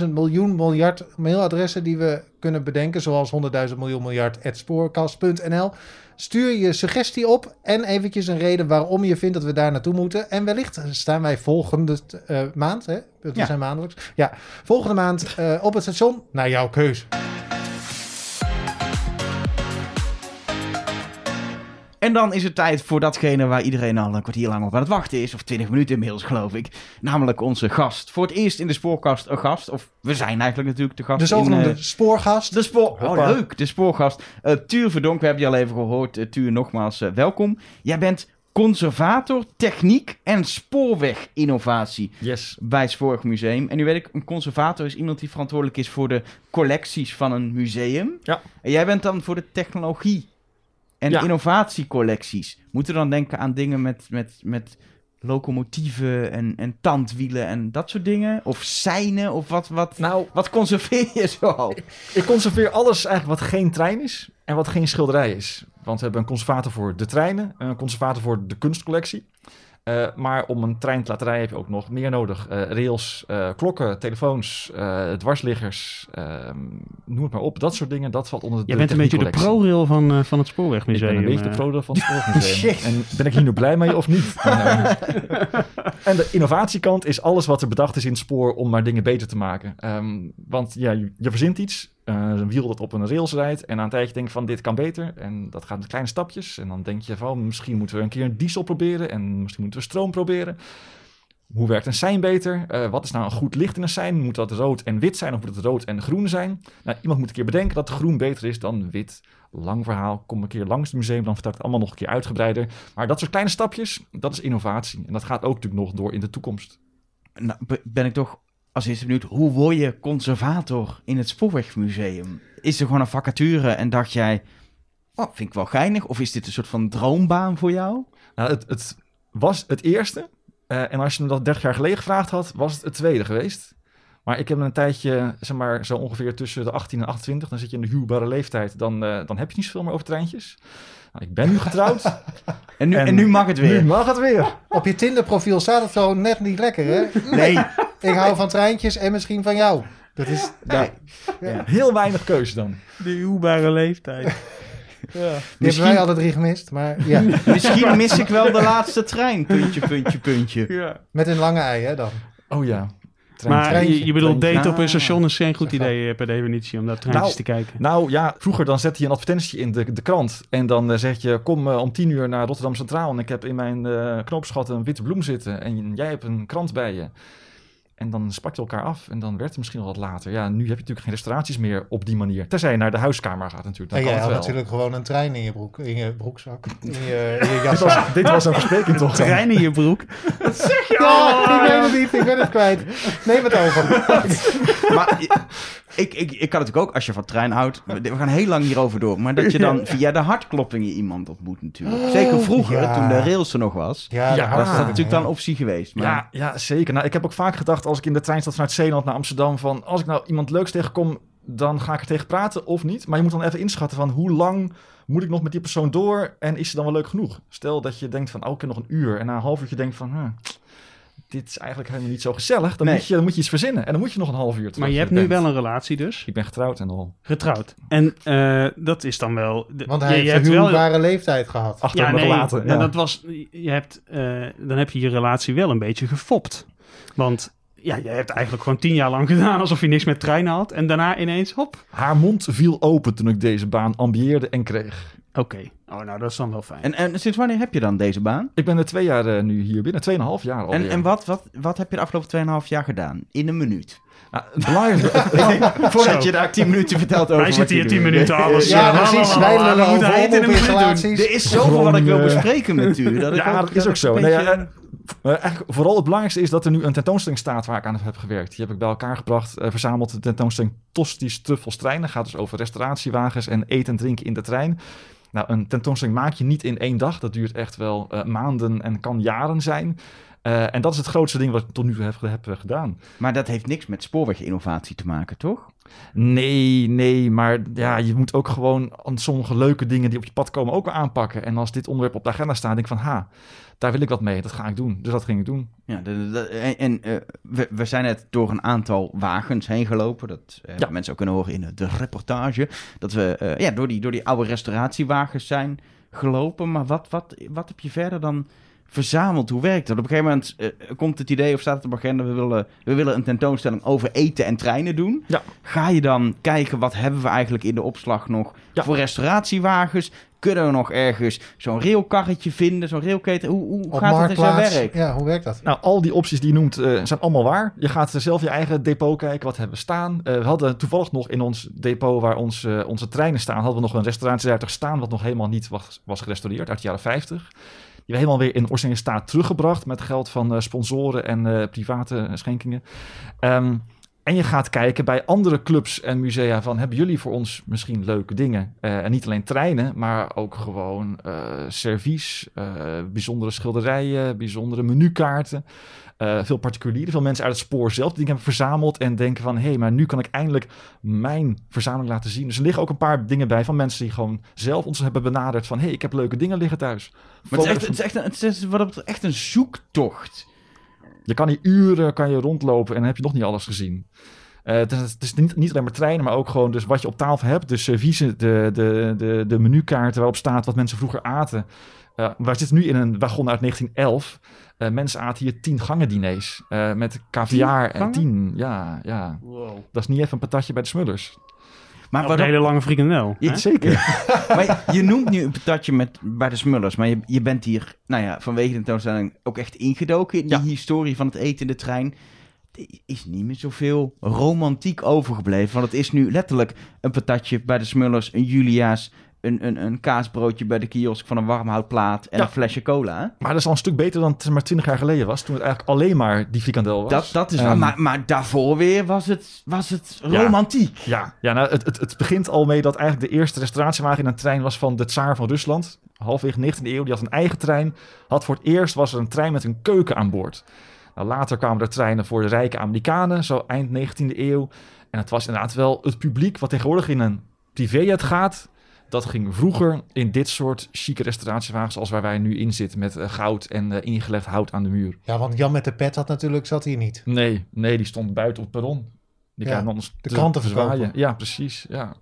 150.000 miljoen miljard mailadressen die we kunnen bedenken. Zoals 100.000 miljoen miljard spoorkast.nl. Stuur je suggestie op en eventjes een reden waarom je vindt dat we daar naartoe moeten. En wellicht staan wij volgende eh, maand, hè? Ja. zijn maandelijks. Ja, volgende maand eh, op het station naar jouw keuze. En dan is het tijd voor datgene waar iedereen al een kwartier lang op aan het wachten is. Of 20 minuten inmiddels, geloof ik. Namelijk onze gast. Voor het eerst in de spoorkast een gast. Of we zijn eigenlijk natuurlijk de gast. De zogenoemde in, eh, spoorgast. de spoor... Oh, Hoppa. leuk. De spoorgast. Eh Tuur Verdonk, we hebben je al even gehoord. Eh, Tuur, nogmaals welkom. Jij bent conservator, techniek en spoorweginnovatie Yes. bij het Spoorwegmuseum. En nu weet ik, een conservator is iemand die verantwoordelijk is voor de collecties van een museum. Ja. En jij bent dan voor de technologie en Ja. innovatiecollecties. Moeten we dan denken aan dingen met, met, met locomotieven en, en tandwielen en dat soort dingen? Of seinen? Of wat, wat, Nou, wat conserveer je zo? ik conserveer alles eigenlijk wat geen trein is en wat geen schilderij is. Want we hebben een conservator voor de treinen, en een conservator voor de kunstcollectie. Eh, maar om een trein te laten rijden heb je ook nog meer nodig. Eh, rails, eh, klokken, telefoons, dwarsliggers, ehm, noem het maar op. Dat soort dingen, dat valt onder de Jij bent een beetje de. ProRail van, van het Ik Spoorwegmuseum. ben een beetje de eh. pro van het <laughs> Spoorwegmuseum. En ben ik hier nu blij mee of niet? <laughs> En de innovatiekant is alles wat er bedacht is in het spoor om maar dingen beter te maken. Ehm, want ja, je, je verzint iets, een wiel dat op een rails rijdt en aan een tijdje denk je van dit kan beter. En dat gaat met kleine stapjes. En dan denk je van misschien moeten we een keer een diesel proberen en misschien moeten we stroom proberen. Hoe werkt een sein beter? Eh, wat is nou een goed licht in een sein? Moet dat rood en wit zijn of moet het rood en groen zijn? Nou, iemand moet een keer bedenken dat groen beter is dan wit. Lang verhaal, kom een keer langs het museum, dan vertel het allemaal nog een keer uitgebreider. Maar dat soort kleine stapjes, dat is innovatie. En dat gaat ook natuurlijk nog door in de toekomst. Nou, be- ben ik toch als eerste benieuwd, hoe word je conservator in het Spoorwegmuseum? Is er gewoon een vacature en dacht jij, oh, vind ik wel geinig? Of is dit een soort van droombaan voor jou? Nou, het, het was het eerste. Eh, en als je me dat 30 jaar geleden gevraagd had, was het het tweede geweest. Maar ik heb een tijdje, zeg maar, zo ongeveer tussen de 18 en 28, dan zit je in de huwbare leeftijd, dan, eh, dan heb je niet zoveel meer over treintjes. Nou, ik ben nu getrouwd. <laughs> En nu, en, En nu mag het weer. Nu mag het weer. Op je Tinder-profiel staat het gewoon net niet lekker, hè? Nee, Ik hou van treintjes en misschien van jou. Dat is... nee. Heel weinig keuze dan. De huwbare leeftijd. <laughs> Die hebben Misschien- wij alle drie gemist, maar ja. <laughs> Misschien mis ik wel de laatste trein. Puntje, puntje, puntje. ja. Met een lange ei, hè, dan. Oh ja. Trein- Maar treintje. je, je bedoelt date op een station is geen goed Zeg idee eh, per definitie om naar treintjes Nou, te kijken. Nou ja, vroeger dan zette je een advertentie in de, de krant. En dan eh, zeg je, kom eh, om tien uur naar Rotterdam Centraal. En ik heb in mijn eh knoopsgat een witte bloem zitten. En jij hebt een krant bij je. En dan sprak je elkaar af. En dan werd het misschien wel wat later. Ja, nu heb je natuurlijk geen restauraties meer op die manier. Tenzij je naar de huiskamer gaat natuurlijk. Dan En kan jij het had wel. natuurlijk gewoon een trein in je, broek, in je broekzak. In je, in je Dit was, dit was een verspreking <laughs> toch? dan? Trein in je broek. <laughs> Ja, ik weet het niet. Ik ben het kwijt. Neem het over. <laughs> Maar ik, ik, ik kan natuurlijk ook, als je van trein houdt... We gaan heel lang hierover door. Maar dat je dan via de hartkloppingen iemand ontmoet natuurlijk. Zeker vroeger, Ja. toen de rails er nog was. Ja, dat het natuurlijk ja. dan optie geweest. Maar Ja, ja, zeker. Nou, ik heb ook vaak gedacht als ik in de trein zat vanuit Zeeland naar Amsterdam van als ik nou iemand leuks tegenkom, dan ga ik er tegen praten of niet. Maar je moet dan even inschatten van hoe lang moet ik nog met die persoon door en is ze dan wel leuk genoeg? Stel dat je denkt van, oh, ik heb nog een uur en na een half uurtje denkt van, huh, dit is eigenlijk helemaal niet zo gezellig. Dan, Nee. moet je, dan moet je iets verzinnen en dan moet je nog een half uur. Maar je hebt nu bent. wel een relatie dus. Ik ben getrouwd en al Getrouwd. En eh, dat is dan wel... de- Want hij je heeft een wel- huwbare leeftijd gehad. achter Ja, nee, maar Ja. dat was, je hebt, eh, dan heb je je relatie wel een beetje gefopt. Want ja, je hebt eigenlijk gewoon tien jaar lang <laughs> gedaan alsof je niks met treinen had. En daarna ineens, hop. Haar mond viel open toen ik deze baan ambieerde en kreeg. Oké. Oh, nou, dat is dan wel fijn. En, en sinds wanneer heb je dan deze baan? Ik ben er twee jaar eh, nu hier binnen, tweeënhalf jaar al. En, en wat, wat, wat heb je de afgelopen 2,5 jaar gedaan? In een minuut. Nou, het belangrijkste, <laughs> Voordat Zo. je daar 10 minuten vertelt over Wij zitten hier tien minuten <laughs> alles. Ja, precies. Wij hij het in een minuut doen. Er is zoveel wat ik wil bespreken met u. Dat ik Ja, dat is ook zo. Nee, ja, eh, eigenlijk vooral het belangrijkste is dat er nu een tentoonstelling staat waar ik aan heb gewerkt. Die heb ik bij elkaar gebracht, eh, verzameld de tentoonstelling Tosties Truffels Treinen. gaat dus over restauratiewagens en eten en drinken in de trein. Nou, een tentoonstelling maak je niet in één dag. Dat duurt echt wel eh, maanden en kan jaren zijn. Eh, en dat is het grootste ding wat ik tot nu toe heb, heb eh, gedaan. Maar dat heeft niks met spoorweginnovatie te maken, toch? Nee, nee, maar ja, je moet ook gewoon sommige leuke dingen die op je pad komen ook aanpakken. En als dit onderwerp op de agenda staat, denk ik van, ha, daar wil ik wat mee. Dat ga ik doen. Dus dat ging ik doen. Ja, de- de- en en, eh, we, we zijn net door een aantal wagens heen gelopen. Dat Ja. mensen ook kunnen horen in de reportage. Dat we ja, door, die, door die oude restauratiewagens zijn gelopen. Maar wat, wat, wat heb je verder dan verzameld? Hoe werkt dat? Op een gegeven moment eh, komt het idee of staat het op agenda... We willen, we willen een tentoonstelling over eten en treinen doen. Ja. Ga je dan kijken wat hebben we eigenlijk in de opslag nog Ja. voor restauratiewagens? Kunnen we nog ergens zo'n railkarretje vinden? Zo'n railketen? Hoe, hoe Op gaat dat in zijn werk? Ja, hoe werkt dat? Nou, al die opties die je noemt eh, zijn allemaal waar. Je gaat zelf je eigen depot kijken. Wat hebben we staan? Eh, we hadden toevallig nog in ons depot waar ons, onze treinen staan... hadden we nog een restauratieruiter staan... wat nog helemaal niet was, was gerestaureerd uit de jaren 50. Helemaal weer in originele staat teruggebracht... met geld van eh, sponsoren en eh, private schenkingen. Ehm, En je gaat kijken bij andere clubs en musea van... hebben jullie voor ons misschien leuke dingen? Eh, en niet alleen treinen, maar ook gewoon eh servies, eh, bijzondere schilderijen, bijzondere menukaarten. Veel particulieren, veel mensen uit het spoor zelf die dingen hebben verzameld... en denken van, hé, hey, maar nu kan ik eindelijk mijn verzameling laten zien. Dus er liggen ook een paar dingen bij van mensen die gewoon zelf ons hebben benaderd... van, hé, hey, ik heb leuke dingen liggen thuis. Maar het is, echt, het is echt, een, het is wat dat betreft echt een zoektocht. Je kan hier uren kan je rondlopen en dan heb je nog niet alles gezien. Eh, het is, het is niet, niet alleen maar treinen, maar ook gewoon dus wat je op tafel hebt. Dus serviezen, de, de, de, de menukaarten waarop staat wat mensen vroeger aten. Eh we zitten nu in een wagon uit 1911. Eh, mensen aten hier tien gangen diners. met caviar en tien. Ja, ja. Wow. Dat is niet even een patatje bij de smullers. Maar, wat een hele lange frikandel. Ja? Zeker. <laughs> maar je noemt nu een patatje met, bij de Smullers, maar je, je bent hier, nou ja, vanwege de tentoonstelling ook echt ingedoken in die Ja. historie van het eten in de trein. Er is niet meer zoveel romantiek overgebleven, want het is nu letterlijk een patatje bij de Smullers, een Julia's, een, een, een kaasbroodje bij de kiosk van een warmhoutplaat en Ja. een flesje cola. Maar dat is al een stuk beter dan het maar twintig jaar geleden was. Toen het eigenlijk alleen maar die frikandel was. Dat, dat is waar, Ehm, maar, maar daarvoor weer was het, was het Ja. romantiek. Ja, ja nou, het, het, het begint al mee dat eigenlijk de eerste restauratiewagen in een trein was van de tsaar van Rusland. Halfwege 19e eeuw, die had een eigen trein. Had voor het eerst was er een trein met een keuken aan boord. Nou, later kwamen er treinen voor de rijke Amerikanen, zo eind 19e eeuw. En het was inderdaad wel het publiek wat tegenwoordig in een privéjet gaat. Dat ging vroeger in dit soort chique restauratiewagens als waar wij nu in zitten. Met eh, goud en eh, ingelegd hout aan de muur. Ja, want Jan met de pet had natuurlijk, zat hier niet. Nee, nee, die stond buiten op het perron. Die Ja, kan anders de te- kranten te verkopen. zwaaien. Ja, precies. Ja.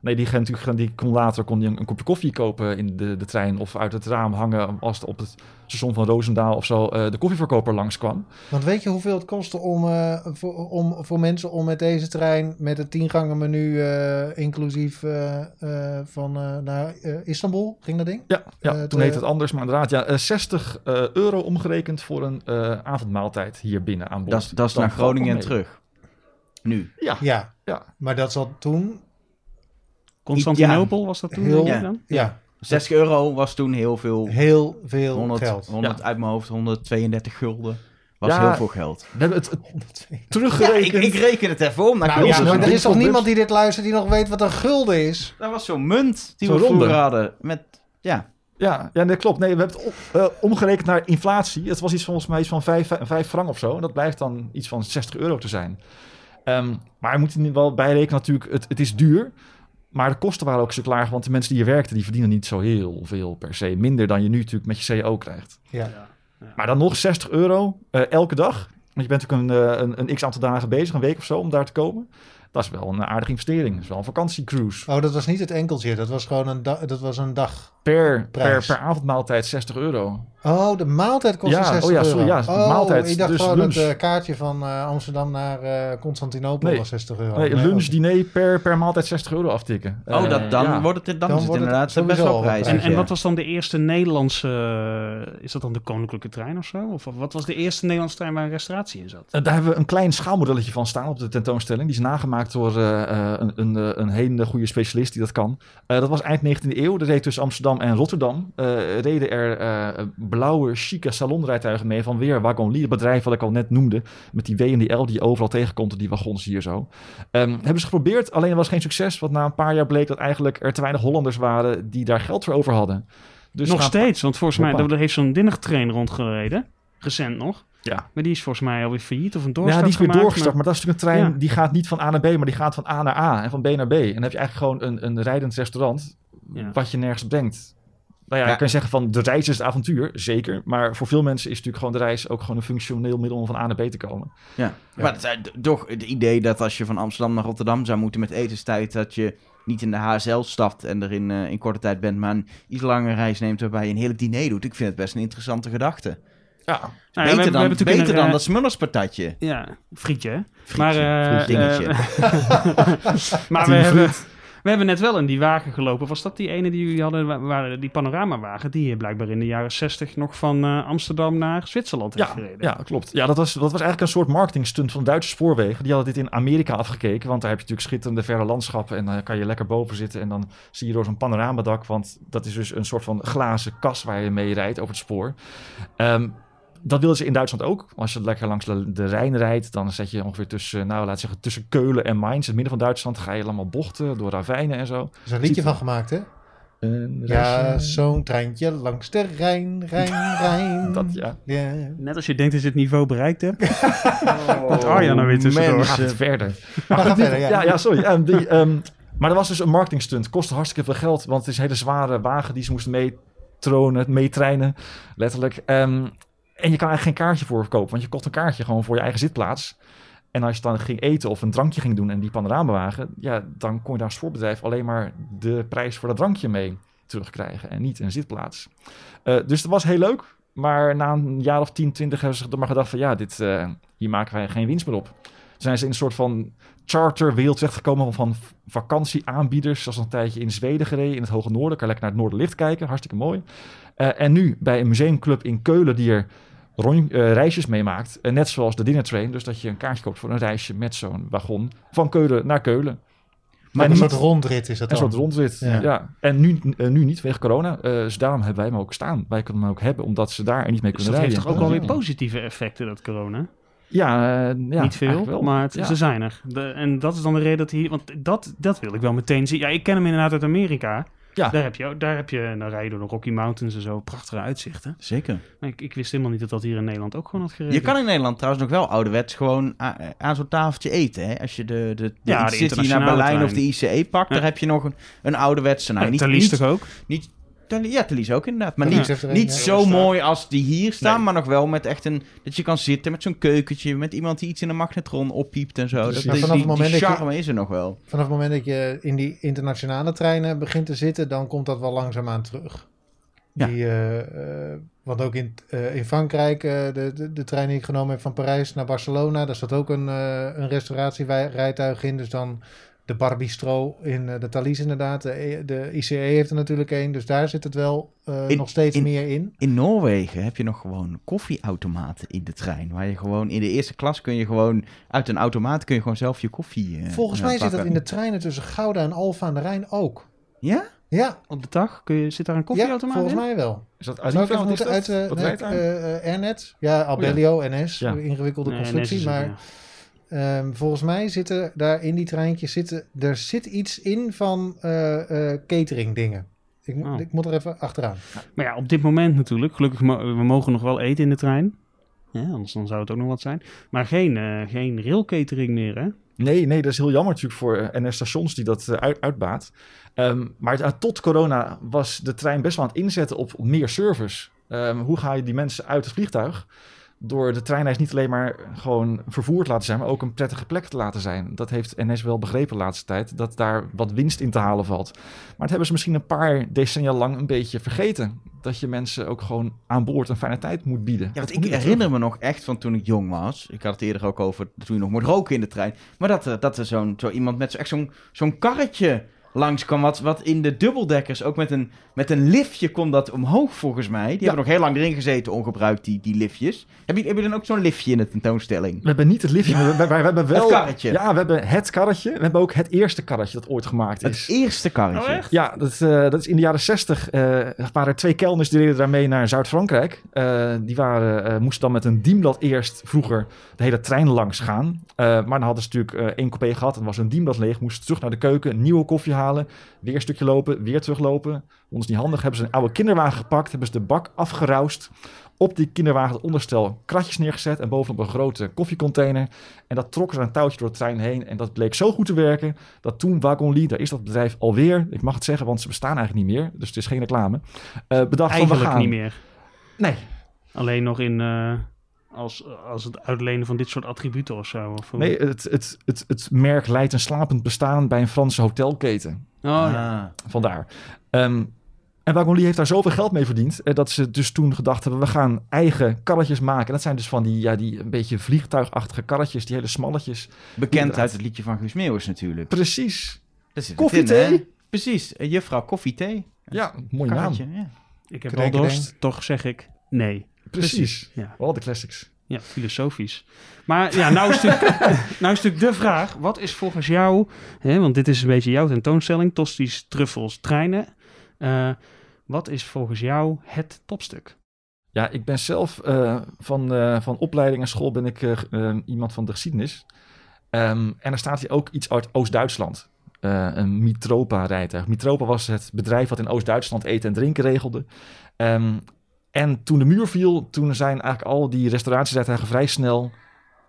Nee, die, ging natuurlijk, die kon later kon die een, een kopje koffie kopen in de, de trein of uit het raam hangen als er op het station van Roosendaal of zo eh, de koffieverkoper langskwam. Want weet je hoeveel het kostte om, eh, voor, om, voor mensen om met deze trein met het tiengangen menu eh, inclusief eh, eh, van eh, naar Istanbul ging dat ding? Ja, ja toen heette het anders, maar inderdaad, ja, eh, 60 eh, euro omgerekend voor een eh, avondmaaltijd hier binnen aan boord. Dat, is- dat is Dan naar het Groningen terug. Nu. Ja, Ja, ja. maar dat zat toen Constantinopel was dat toen? heel, Ja. dan? ja, 60 euro was toen heel veel. heel veel 100, geld. 100 Ja. uit mijn hoofd, 132 gulden. Was Ja. heel veel geld. We hebben het, het Ja, ik, teruggerekend. ik reken het even om. Nou, Nou, maar zo- er is toch niemand die dit luistert die nog weet wat een gulden is? Dat was zo'n munt die Zo'n we vroeger hadden. Met, ja. Ja, ja dat klopt. Nee, we hebben het op- eh, omgerekend naar inflatie. Het was iets volgens mij iets van 5, 5 frank of zo. En dat blijft dan iets van 60 euro te zijn. Ehm, maar je moet er wel bijrekenen natuurlijk, het, het is duur. Maar de kosten waren ook zo klaar, want de mensen die hier werkten, die verdienen niet zo heel veel per se. Minder dan je nu natuurlijk met je CO krijgt. Ja. Maar dan nog 60 euro eh, elke dag. Want je bent natuurlijk een, eh, een, een x aantal dagen bezig, een week of zo, om daar te komen. Dat is wel een aardige investering. Dat is wel een vakantiecruise. Oh, dat was niet het enkeltje. Dat was gewoon een, da- dat was een dag. Per, per, Prijs. per avondmaaltijd 60 euro. Oh, de maaltijd kostte Ja, 60 oh ja, euro. sorry, ja, oh, maaltijd, ik dacht dus gewoon lunch. het eh, kaartje van eh, Amsterdam naar eh Constantinopel Nee. was 60 euro. Nee, Nee, lunch, oh. diner per, per maaltijd 60 euro aftikken. Oh, dat, dan ja. wordt het, dan Dan is het wordt het inderdaad best wel prijzig. En, en wat was dan de eerste Nederlandse... is dat dan de Koninklijke Trein of zo? Of wat was de eerste Nederlandse trein waar een restauratie in zat? Daar hebben we een klein schaalmodelletje van staan op de tentoonstelling. Die is nagemaakt door eh, eh, een, een, eh, een hele goede specialist die dat kan. Dat was eind 19e eeuw. Dat reed tussen Amsterdam en Rotterdam. reden er blauwe, chique salonrijtuigen mee van weer Wagon. Het bedrijf wat ik al net noemde. Met die W en die L die je overal tegenkomt. en Die wagons hier zo. Ehm, hebben ze geprobeerd. Alleen er was geen succes. Want na een paar jaar bleek dat eigenlijk er te weinig Hollanders waren die daar geld voor over hadden. Dus nog steeds, want volgens mij heeft zo'n dinnigtrain rondgereden. Recent nog. Ja. Maar die is volgens mij alweer failliet of een Ja, doorstart die is weer gemaakt, doorgestart. Maar dat is natuurlijk een trein Ja. die gaat niet van A naar B, maar die gaat van A naar A en van B naar B. En dan heb je eigenlijk gewoon een, een rijdend restaurant Ja. wat je nergens brengt. Nou ja, Ja. je kan zeggen van de reis is het avontuur, zeker. Maar voor veel mensen is natuurlijk gewoon de reis ook gewoon een functioneel middel om van A naar B te komen. Ja. Maar het is eh, toch het idee dat als je van Amsterdam naar Rotterdam zou moeten met etenstijd, dat je niet in de HSL stapt en er in, eh, in korte tijd bent, maar een iets langere reis neemt waarbij je een hele diner doet. Ik vind het best een interessante gedachte. Ja, Nou ja, we beter hebben- we dan, hebben natuurlijk beter een, dan eh, dat Smullerspatatje. Ja, frietje. hè? Frietje, maar eh, dingetje. eh, <laughs> <laughs> maar we hebben, we hebben net wel in die wagen gelopen. Was dat die ene die jullie hadden, wa- waar, die panoramawagen, die je blijkbaar in de jaren 60 nog van eh, Amsterdam naar Zwitserland heeft ja, gereden? ja, klopt. Ja, dat was, dat was eigenlijk een soort marketingstunt van de Duitse spoorwegen. Die hadden dit in Amerika afgekeken, want daar heb je natuurlijk schitterende verre landschappen en dan kan je lekker boven zitten en dan zie je door zo'n panoramadak, want dat is dus een soort van glazen kas waar je mee rijdt over het spoor. Ehm, dat willen ze in Duitsland ook. Als je lekker langs de, Rijn rijdt, dan zet je ongeveer tussen, nou, laat zeggen, tussen Keulen en Mainz, het midden van Duitsland, ga je allemaal bochten door ravijnen en zo. Er is een liedje van gemaakt, hè? Een Ja, zo'n treintje langs de Rijn, Rijn, <laughs> Rijn. Dat, ja. Ja. Net als je denkt dat je het niveau bereikt hebt. <laughs> Wat Arjan nou weer tussendoor. mensen. Gaat het verder. Maar ga verder, ja. Ja, ja, sorry. Ehm, die, ehm, maar er was dus een marketingstunt. Kostte hartstikke veel geld, want het is een hele zware wagen die ze moesten meetronen, meetreinen, letterlijk. Ehm, en je kan eigenlijk geen kaartje voor kopen, want je kocht een kaartje gewoon voor je eigen zitplaats. En als je dan ging eten of een drankje ging doen en die panoramawagen, ja, dan kon je daar als voorbedrijf alleen maar de prijs voor dat drankje mee terugkrijgen en niet een zitplaats. Eh, dus dat was heel leuk. Maar na een jaar of 10, 20 hebben ze maar gedacht van ja, dit, eh, hier maken wij geen winst meer op. Toen zijn ze in een soort van charterwereld terechtgekomen van vakantieaanbieders. Zoals een tijdje in Zweden gereden, in het Hoge Noorden. Kan lekker naar het Noorderlicht kijken, hartstikke mooi. Eh, en nu bij een museumclub in Keulen die er rond- eh, reisjes meemaakt. Eh, net zoals de Dinner Train. Dus dat je een kaartje koopt voor een reisje met zo'n wagon van Keulen naar Keulen. Maar En een niet- soort rondrit is dat een dan. soort rondrit. Ja. Ja. En nu, eh, nu niet, vanwege corona. Eh, dus daarom hebben wij hem ook staan. Wij kunnen hem ook hebben, omdat ze daar niet mee Dus kunnen dat heeft toch ook wel weer Ja. positieve effecten, dat corona? Ja, ja Niet veel, wel. maar het, Ja. ze zijn er. De, en dat is dan de reden dat hij... Want dat, dat wil ik wel meteen zien. Ja, ik ken hem inderdaad uit Amerika. Ja. Daar heb je, daar heb je dan rij je door de Rocky Mountains en zo. Prachtige uitzichten. Zeker. Maar ik, ik wist helemaal niet dat dat hier in Nederland ook gewoon had gereden. Je kan in Nederland trouwens nog wel ouderwets gewoon a- aan zo'n tafeltje eten. Hè? Als je de, de, de, Ja, de City naar Berlijn trein. of de ICE pakt, Ja. daar heb je nog een, een ouderwetse. Nou, niet, niet, toch ook? niet, ja, Thalys ook inderdaad. Maar niet, niet zo mooi als die hier staan, Nee. maar nog wel met echt een... Dat je kan zitten met zo'n keukentje, met iemand die iets in een magnetron oppiept en zo. Dat, vanaf die, het moment die dat je- charme is er nog wel. Vanaf het moment dat je in die internationale treinen begint te zitten, dan komt dat wel langzaamaan terug. Ja. Die, eh, want ook in, eh, in Frankrijk, de, de, de trein die ik genomen heb van Parijs naar Barcelona, daar zat ook een, een restauratierijtuig in. Dus dan de Barbistro in eh, de Thalys inderdaad. De, E- de ICE heeft er natuurlijk een, dus daar zit het wel eh, In- nog steeds in- meer in. In Noorwegen heb je nog gewoon koffieautomaten in de trein. Waar je gewoon in de eerste klas kun je gewoon uit een automaat kun je gewoon zelf je koffie. eh, Volgens mij zit dat in de treinen tussen Gouda en Alfa aan de Rijn ook. Ja? Ja, Op de dag kun je, zit daar een ja koffieautomaat volgens in? mij wel. Is dat uit Zou ik die even van moeten is dat? uit... eh, eh, eh, Airnet. Ja, Abellio, NS. Ja. Ingewikkelde constructie. nee, maar zitten- ehm, volgens mij zitten daar in die treintjes... Zitten, er zit iets in van eh, eh, catering dingen. Ik, mo- Oh. ik moet er even achteraan. Maar ja, op dit moment natuurlijk. Gelukkig, mo- we mogen nog wel eten in de trein. Ja, anders dan zou het ook nog wat zijn. Maar geen, eh geen railcatering meer, hè? Nee, nee, dat is heel jammer natuurlijk voor NS-stations die dat uit, uitbaat. Ehm, maar tot corona was de trein best wel aan het inzetten op meer service. Ehm, hoe ga je die mensen uit het vliegtuig? Door de treinreis niet alleen maar gewoon vervoer te laten zijn, maar ook een prettige plek te laten zijn. Dat heeft NS wel begrepen de laatste tijd, dat daar wat winst in te halen valt. Maar het hebben ze misschien een paar decennia lang een beetje vergeten. Dat je mensen ook gewoon aan boord een fijne tijd moet bieden. Ja, want ik herinner me nog echt van toen ik jong was. Ik had het eerder ook over toen je nog mocht roken in de trein. Maar dat, er- dat er zo'n zo iemand met zo, echt zo'n zo'n karretje langs kwam. Wat, wat in de dubbeldekkers ook met een, met een liftje kon dat omhoog volgens mij. Die hebben nog heel lang erin gezeten ongebruikt, die, die liftjes. Heb je, heb je dan ook zo'n liftje in de tentoonstelling? We hebben niet het liftje, maar we, we- we hebben wel... Het karretje. Ja, we hebben het karretje. We hebben ook het eerste karretje dat ooit gemaakt Het is. eerste karretje. Oh, echt? Ja, dat, eh, dat is in de jaren zestig. eh waren er twee kelners die reden daarmee naar Zuid-Frankrijk. Eh, die waren, eh, moesten dan met een dienblad eerst vroeger de hele trein langs gaan. Eh, maar dan hadden ze natuurlijk één coupé gehad en was hun dienblad leeg. Moesten terug naar de keuken, nieuwe koffie halen. Weer een stukje lopen, weer teruglopen. Ze niet handig. Hebben ze een oude kinderwagen gepakt. Hebben ze de bak afgeroust. Op die kinderwagen het onderstel kratjes neergezet. En bovenop een grote koffiecontainer. En dat trok er een touwtje door de trein heen. En dat bleek zo goed te werken. Dat toen Wagonly, daar is dat bedrijf alweer. Ik mag het zeggen, want ze bestaan eigenlijk niet meer. Dus het is geen reclame. eh, bedacht van we gaan. niet meer. Nee, Alleen nog in... eh, als, als het uitlenen van dit soort attributen of zo. Of nee het, het, het, het merk leidt een slapend bestaan bij een Franse hotelketen. Oh, ja. Ah. Vandaar. Ehm, en Wagonly heeft daar zoveel geld mee verdiend. eh, dat ze dus toen gedacht hebben: we gaan eigen karretjes maken. En dat zijn dus van die, ja, die een beetje vliegtuigachtige karretjes, die hele smalletjes. Bekend uit het liedje van Guus Meeuwis natuurlijk. Precies. Daar zit het Koffie, in? Precies, eh, juffrouw koffie thee. Ja, naam. Karretje, ja. Ik heb wel dorst, toch zeg ik nee. Precies. Ja. Wel de classics. Ja, filosofisch. Maar ja, nou is, natuurlijk, <laughs> nou is natuurlijk de vraag: wat is volgens jou, hè, want dit is een beetje jouw tentoonstelling, tosties, truffels, treinen. Eh, wat is volgens jou het topstuk? Ja, ik ben zelf eh, van, eh, van opleiding en school ben ik iemand van de geschiedenis. Ehm, en er staat hier ook iets uit Oost-Duitsland. Een Mitropa-rijtuig. Mitropa was het bedrijf wat in Oost-Duitsland eten en drinken regelde. Ehm, en toen de muur viel, toen zijn eigenlijk al die restauratierijtuigen vrij snel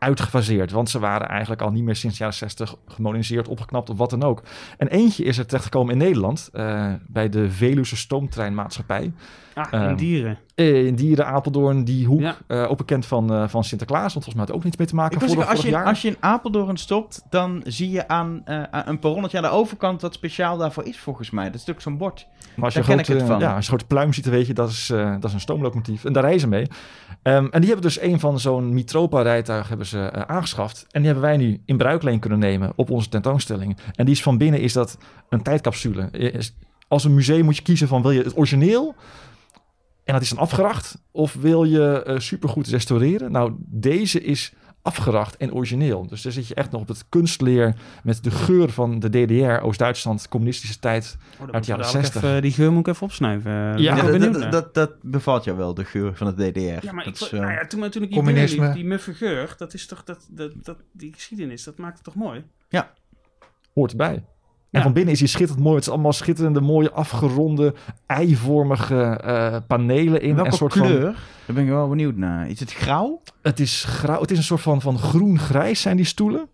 uitgefaseerd. Want ze waren eigenlijk al niet meer sinds de jaren 60 gemoderniseerd, opgeknapt of wat dan ook. En eentje is er terechtgekomen in Nederland, eh, bij de Veluwse Stoomtreinmaatschappij. Ah, Ehm, en dieren. Eh, in Dieren, Apeldoorn, die hoek. Ja. Eh, ook bekend van, eh, van Sinterklaas, want volgens mij had het ook niets mee te maken zeggen, als, je, jaar. als je in Apeldoorn stopt, dan zie je aan, eh, aan een perronnetje aan de overkant wat speciaal daarvoor is, volgens mij. Dat is natuurlijk zo'n bord. Maar als je daar een ken ik grote, het van. Ja, als je een grote pluim ziet, dan weet je dat is, eh, dat is een stoomlocomotief. En daar reizen ze mee. Ehm, en die hebben dus een van zo'n Mitropa-rijtuig hebben ze aangeschaft. En die hebben wij nu in bruikleen kunnen nemen op onze tentoonstelling. En die is van binnen is dat een tijdcapsule. Als een museum moet je kiezen van wil je het origineel en dat is dan afgeracht of wil je eh, supergoed restaureren? Nou, deze is afgeracht en origineel. Dus daar zit je echt nog op het kunstleer met de geur van de DDR, Oost-Duitsland, communistische tijd. Oh, uit de jaren dadelijk 60. even- die geur moet ik even opsnuiven. Eh, Ja, Ja, dat, benieuwd dat, dat, dat bevalt jou wel, de geur van het DDR. Ja, maar dat ik, is, eh, nou ja, toen, toen ik hier binnenliep, die muffe geur, dat is toch, dat, dat, dat, die geschiedenis, dat maakt het toch mooi? hoort erbij. Ja. En van binnen is hij schitterend mooi. Het is allemaal schitterende, mooie, afgeronde, eivormige eh, panelen in. welke een soort kleur? Van, Daar ben ik wel benieuwd naar. Is het grauw? het is grauw. Het is een soort van, van groen-grijs zijn die stoelen.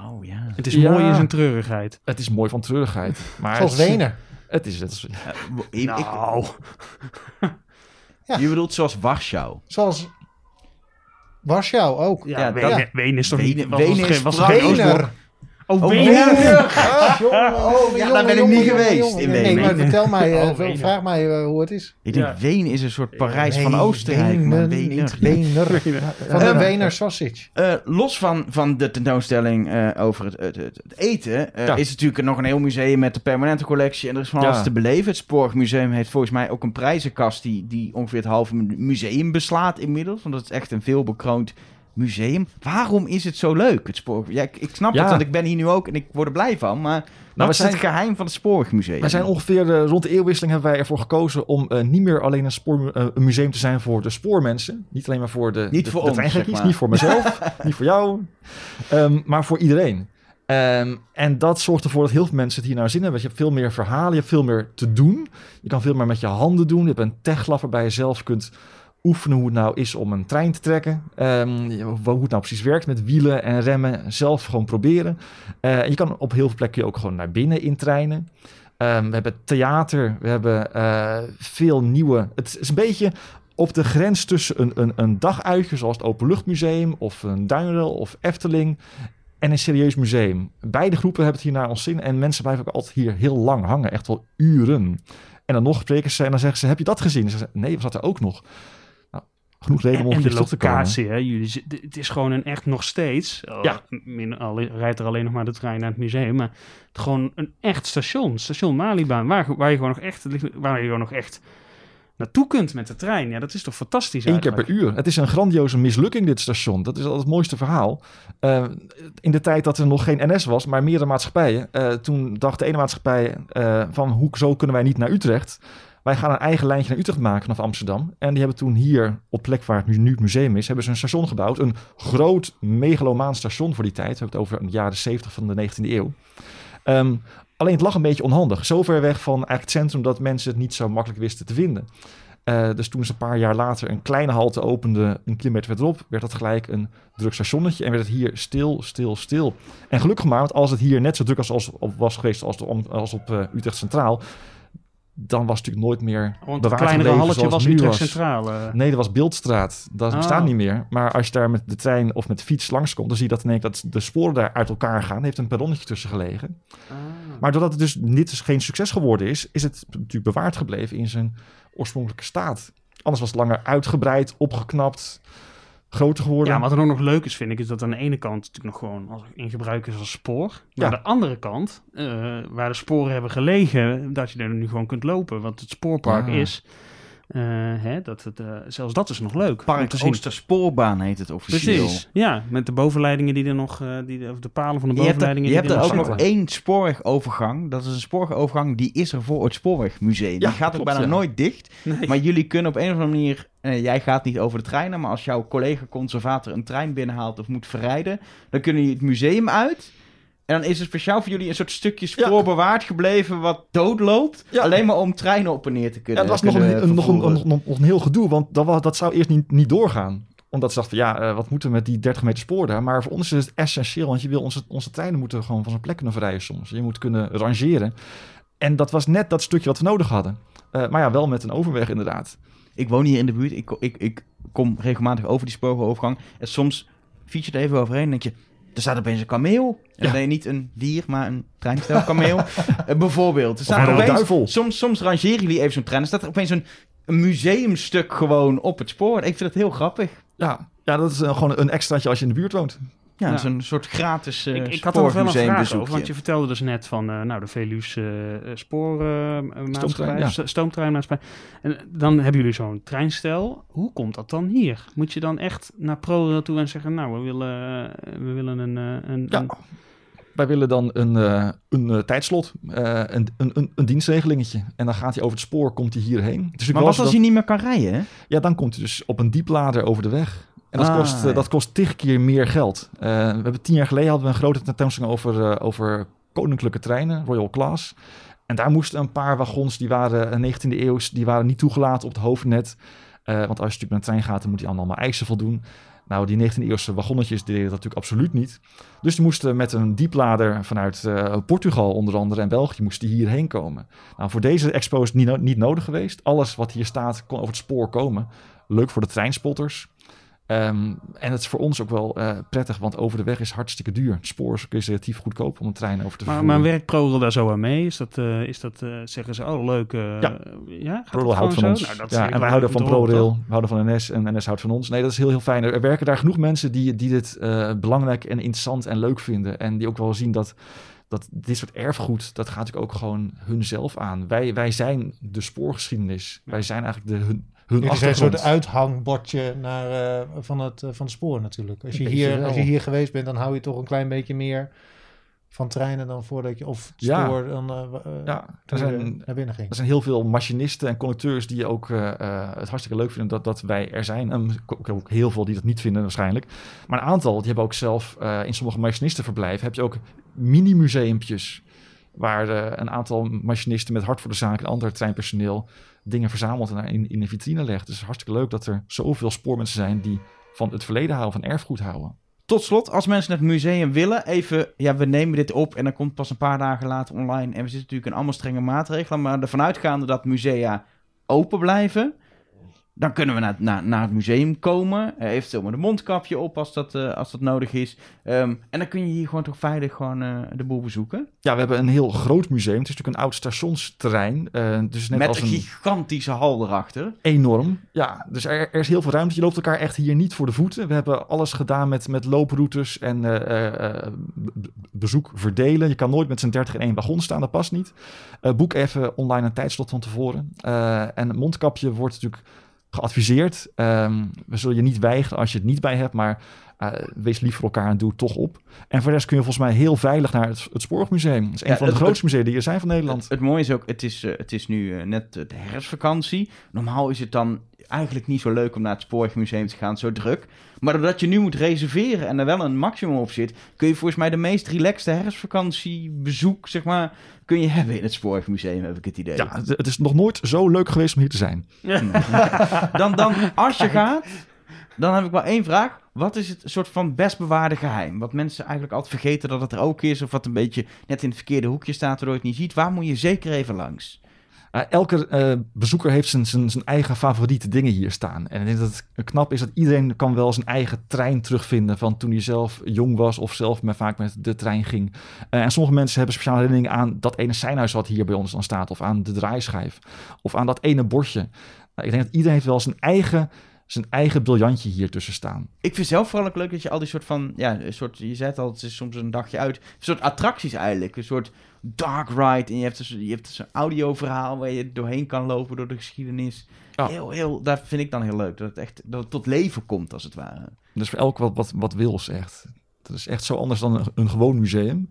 Oh ja. Het is Ja. mooi in zijn treurigheid. Het is mooi van treurigheid. Maar Zoals het, Wener. Het is, het is, Eh, Nou, <laughs> Ja. Je bedoelt zoals Warschau. Zoals Warschau ook. ja, Ja, Wenen, Wenen is toch Wenen- niet... Was, Wenen was, was Oh, Oh. <laughs> Jongen, oh, Ja, daar ben ik niet geweest in Nee, maar vertel mij, eh, Oh, vraag mij eh, hoe het is. Ik denk, Ja. Wenen is een soort Parijs van Oostenrijk. maar Wenen, Wenen. niet <laughs> Wener. Van de Wener sausage. Eh, los van, van de tentoonstelling eh, over het, het, het, het eten, eh, Ja. is natuurlijk nog een heel museum met de permanente collectie. En er is van Ja. alles te beleven. Het Spoorwegmuseum heeft volgens mij ook een prijzenkast die, die ongeveer het halve mu- museum beslaat inmiddels. Want dat is echt een veelbekroond museum. Waarom is het zo leuk, het Spoorweg? Ja, ik, ik snap Ja. het, want ik ben hier nu ook en ik word er blij van. Maar wat we is zijn- het geheim van het Spoorwegmuseum? wij zijn ongeveer eh, rond de eeuwwisseling hebben wij ervoor gekozen om eh, niet meer alleen een, spoor, eh, een museum te zijn voor de spoormensen. Niet alleen maar voor de, Niet de, voor de ons, treingekkies, zeg maar. niet voor mezelf, <laughs> niet voor jou, ehm, maar voor iedereen. Ehm, en dat zorgt ervoor dat heel veel mensen het hier naar zin hebben. Want je hebt veel meer verhalen, je hebt veel meer te doen. Je kan veel meer met je handen doen. Je hebt een techlab waarbij je zelf kunt oefenen hoe het nou is om een trein te trekken. Ehm, hoe het nou precies werkt met wielen en remmen. Zelf gewoon proberen. Eh, je kan op heel veel plekken ook gewoon naar binnen in treinen. Ehm, we hebben theater, we hebben eh, veel nieuwe... Het is een beetje op de grens tussen een, een, een daguitje... zoals het Openluchtmuseum of een Duinrel of Efteling... en een serieus museum. Beide groepen hebben het hier naar ons zin... en mensen blijven ook altijd hier heel lang hangen. Echt wel uren. En dan nog spreken ze en dan zeggen ze... heb je dat gezien? En ze zeggen, nee, we zaten ook nog. Genoeg reden om En, de terug te locatie, hè. Jullie, het is gewoon een echt nog steeds... eh, Ja. min- al, rijdt er alleen nog maar de trein naar het museum, maar het gewoon een echt station. Station Malibaan, waar, waar je gewoon nog echt... Waar je gewoon nog echt naartoe kunt met de trein. Ja, dat is toch fantastisch Eén keer per uur. Het is een grandioze mislukking, dit station. Dat is al het mooiste verhaal. Eh, in de tijd dat er nog geen NS was, maar meerdere maatschappijen. eh, toen dacht de ene maatschappij eh, van, hoe zo kunnen wij niet naar Utrecht? Wij gaan een eigen lijntje naar Utrecht maken vanaf Amsterdam. En die hebben toen hier, op plek waar het nu, het museum is, hebben ze een station gebouwd. Een groot megalomaan station voor die tijd. We hebben het over de jaren 70 van de 19e eeuw. Ehm, alleen het lag een beetje onhandig. Zo ver weg van het centrum dat mensen het niet zo makkelijk wisten te vinden. Eh, dus toen ze een paar jaar later een kleine halte opende, een kilometer verderop, werd dat gelijk een druk stationnetje en werd het hier stil, stil, stil. En gelukkig maar, want als het hier net zo druk was, als, was geweest als, als op eh, Utrecht Centraal, dan was het natuurlijk nooit meer Want het kleinere halletje was Utrecht. Centraal. eh. Nee, dat was Beeldstraat. Dat Oh. bestaat niet meer. Maar als je daar met de trein of met de fiets langskomt, dan zie je dat in één keer dat de sporen daar uit elkaar gaan. Er heeft een perronnetje tussen gelegen. Ah. Maar doordat het dus niet dus geen succes geworden is, is het natuurlijk bewaard gebleven in zijn oorspronkelijke staat. Anders was het langer uitgebreid, opgeknapt, groter geworden. Ja, wat er ook nog leuk is, vind ik, is dat aan de ene kant natuurlijk nog gewoon als, in gebruik is als spoor. Maar Ja. aan de andere kant, eh, waar de sporen hebben gelegen, dat je er nu gewoon kunt lopen. Want het spoorpark Ah. is Eh, hè, dat het, eh, zelfs dat is nog leuk. Park. Oosterspoorbaan heet het officieel. Precies, ja. Met de bovenleidingen die er nog, eh, die, of de palen van de Je hebt er, bovenleidingen je hebt er er ook nog één spoorwegovergang. Dat is een spoorwegovergang die is er voor het Spoorwegmuseum. Ja, die gaat ook bijna ja. nooit dicht. Nee. Maar jullie kunnen op een of andere manier... jij gaat niet over de treinen, maar als jouw collega-conservator een trein binnenhaalt of moet verrijden... dan kunnen jullie het museum uit... En dan is er speciaal voor jullie een soort stukje spoor Ja. bewaard gebleven wat doodloopt. Ja. Alleen maar om treinen op en neer te Ja, kunnen dat was nog een, een, nog, een, een heel gedoe, want dat, was, dat zou eerst niet, niet doorgaan. Omdat ze dachten, van, ja, eh, wat moeten we met die 30 meter spoor daar? Maar voor ons is het essentieel, want je wil onze, onze treinen moeten gewoon van zijn plek kunnen verrijden soms. Je moet kunnen rangeren. En dat was net dat stukje wat we nodig hadden. Eh, maar ja, wel met een overweg inderdaad. Ik woon hier in de buurt. Ik, ik, ik kom regelmatig over die spoorwegovergang. En soms fiets je er even overheen en denk je... Er staat opeens een kameel. Ja. nee, niet een dier, maar een treinstel kameel. <laughs> Eh, bijvoorbeeld. Er staat opeens, duivel. Soms, soms rangeren jullie even zo'n trein. Er staat er opeens een, een museumstuk gewoon op het spoor. Ik vind het heel grappig. Ja, ja dat is eh, gewoon een extraatje als je in de buurt woont. Ja, is een soort gratis uh, ik, ik had er nog wel een vraag over, want je vertelde dus net van, eh, nou, de Veluws eh spoormaatschappij, Stoomtrein, ja. stoomtreinmaatschappij. En dan hebben jullie zo'n treinstel. Hoe komt dat dan hier? Moet je dan echt naar ProRail toe en zeggen, nou, we willen, we willen een... een, Ja. een- Wij willen dan een, een tijdslot, een, een, een, dienstregelingetje. En dan gaat hij over het spoor, komt hij hierheen. Dus ik Maar was wat als dat- je niet meer kan rijden? hè? Ja, dan komt hij dus op een dieplader over de weg. En dat, Ah, kost, eh, ja. dat kost tig keer meer geld. Eh, we hebben tien jaar geleden hadden we een grote tentoonstelling over, eh, over koninklijke treinen, Royal Class. En daar moesten een paar wagons, die waren eh, 19e eeuws, die waren niet toegelaten op het hoofdnet. Want als je natuurlijk met een trein gaat, dan moet die allemaal eisen voldoen. Nou, die 19e eeuwse wagonnetjes deden dat natuurlijk absoluut niet. Dus die moesten met een dieplader vanuit Portugal onder andere en België moesten die hierheen komen. Nou, voor deze expo is het niet, no- niet nodig geweest. Alles wat hier staat kon over het spoor komen. Leuk voor de treinspotters. Ehm, en het is voor ons ook wel eh, prettig, want over de weg is hartstikke duur. Het spoor is, relatief goedkoop om een trein over te maar, vervoeren. maar werkt ProRail daar zo aan mee? Is dat, eh, is dat eh, zeggen ze, oh leuk. Ja. ja ProRail houdt van gewoon ons. zo? Nou, dat ja, en wij houden van ProRail, we houden van NS en NS houdt van ons. Nee, dat is heel, heel fijn. Er werken daar genoeg mensen die, die dit belangrijk en interessant en leuk vinden. En die ook wel zien dat, dat dit soort erfgoed, dat gaat natuurlijk ook gewoon hunzelf aan. Wij, wij zijn de spoorgeschiedenis. Wij zijn eigenlijk de, hun, hun Dit is een soort uithangbordje naar, eh, van, het, eh, van het spoor natuurlijk. Als je, hier, wel. als je hier geweest bent, dan hou je toch een klein beetje meer van treinen dan voordat je... Of het Ja. spoor dan eh, Ja, er zijn, naar binnen ging. Er zijn heel veel machinisten en conducteurs die ook eh, eh, het hartstikke leuk vinden dat, dat wij er zijn. En ik heb ook heel veel die dat niet vinden waarschijnlijk. Maar een aantal, die hebben ook zelf eh, in sommige machinistenverblijven heb je ook mini-museumpjes. Waar eh, een aantal machinisten met hart voor de zaak en ander treinpersoneel dingen verzamelt en in, in een vitrine legt. Dus hartstikke leuk dat er zoveel spoormensen zijn die van het verleden houden, van erfgoed houden. Tot slot, als mensen het museum willen, even, ja, we nemen dit op en dan komt pas een paar dagen later online. En we zitten natuurlijk in allemaal strenge maatregelen, maar ervan uitgaande dat musea open blijven, dan kunnen we naar, naar, naar het museum komen. Eh, eventueel met een mondkapje op als dat, eh, als dat nodig is. Ehm, en dan kun je hier gewoon toch veilig gewoon eh, de boel bezoeken. Ja, we hebben een heel groot museum. Het is natuurlijk een oud stationsterrein. dus net met als een gigantische hal erachter. Enorm. Ja, dus er, er is heel veel ruimte. Je loopt elkaar echt hier niet voor de voeten. We hebben alles gedaan met, met looproutes en be- bezoek verdelen. Je kan nooit met z'n 30 in één wagon staan, dat past niet. Boek even online een tijdslot van tevoren. En een mondkapje wordt natuurlijk geadviseerd. Ehm, we zullen je niet weigeren als je het niet bij hebt, maar eh, wees lief voor elkaar en doe het toch op. En voor de rest kun je volgens mij heel veilig naar het, het Spoorwegmuseum. Dat is een Ja, van de grootste musea die er zijn van Nederland. Het, het mooie is ook, het is, eh, het is nu eh, net de herfstvakantie. Normaal is het dan eigenlijk niet zo leuk om naar het Spoorwegmuseum te gaan, zo druk. Maar doordat je nu moet reserveren en er wel een maximum op zit, kun je volgens mij de meest relaxte herfstvakantiebezoek, zeg maar, kun je hebben in het Spoorwegmuseum, heb ik het idee. Ja, het, het is nog nooit zo leuk geweest om hier te zijn. <laughs> Dan, dan, als je gaat, dan heb ik wel één vraag. Wat is het soort van best bewaarde geheim? Wat mensen eigenlijk altijd vergeten dat het er ook is, of wat een beetje net in het verkeerde hoekje staat, waardoor je het niet ziet. Waar moet je zeker even langs? Uh, elke uh, bezoeker heeft zijn, zijn, zijn eigen favoriete dingen hier staan. En ik denk dat het knap is dat iedereen kan wel zijn eigen trein terugvinden van toen hij zelf jong was of zelf maar vaak met de trein ging. Uh, en sommige mensen hebben speciale herinneringen aan dat ene seinhuis wat hier bij ons dan staat, of aan de draaischijf, of aan dat ene bordje. Nou, ik denk dat iedereen heeft wel zijn eigen zijn eigen briljantje hier tussen staan. Ik vind zelf vooral ook leuk dat je al die soort van, ja, een soort, je zet al, het is soms een dagje uit, een soort attracties eigenlijk, een soort dark ride en je hebt dus, je hebt dus een audioverhaal waar je doorheen kan lopen door de geschiedenis. Ja. Heel, heel, dat vind ik dan heel leuk, dat het echt dat het tot leven komt als het ware. Dus voor elk wat, wat, wat wils echt. Dat is echt zo anders dan een, een gewoon museum.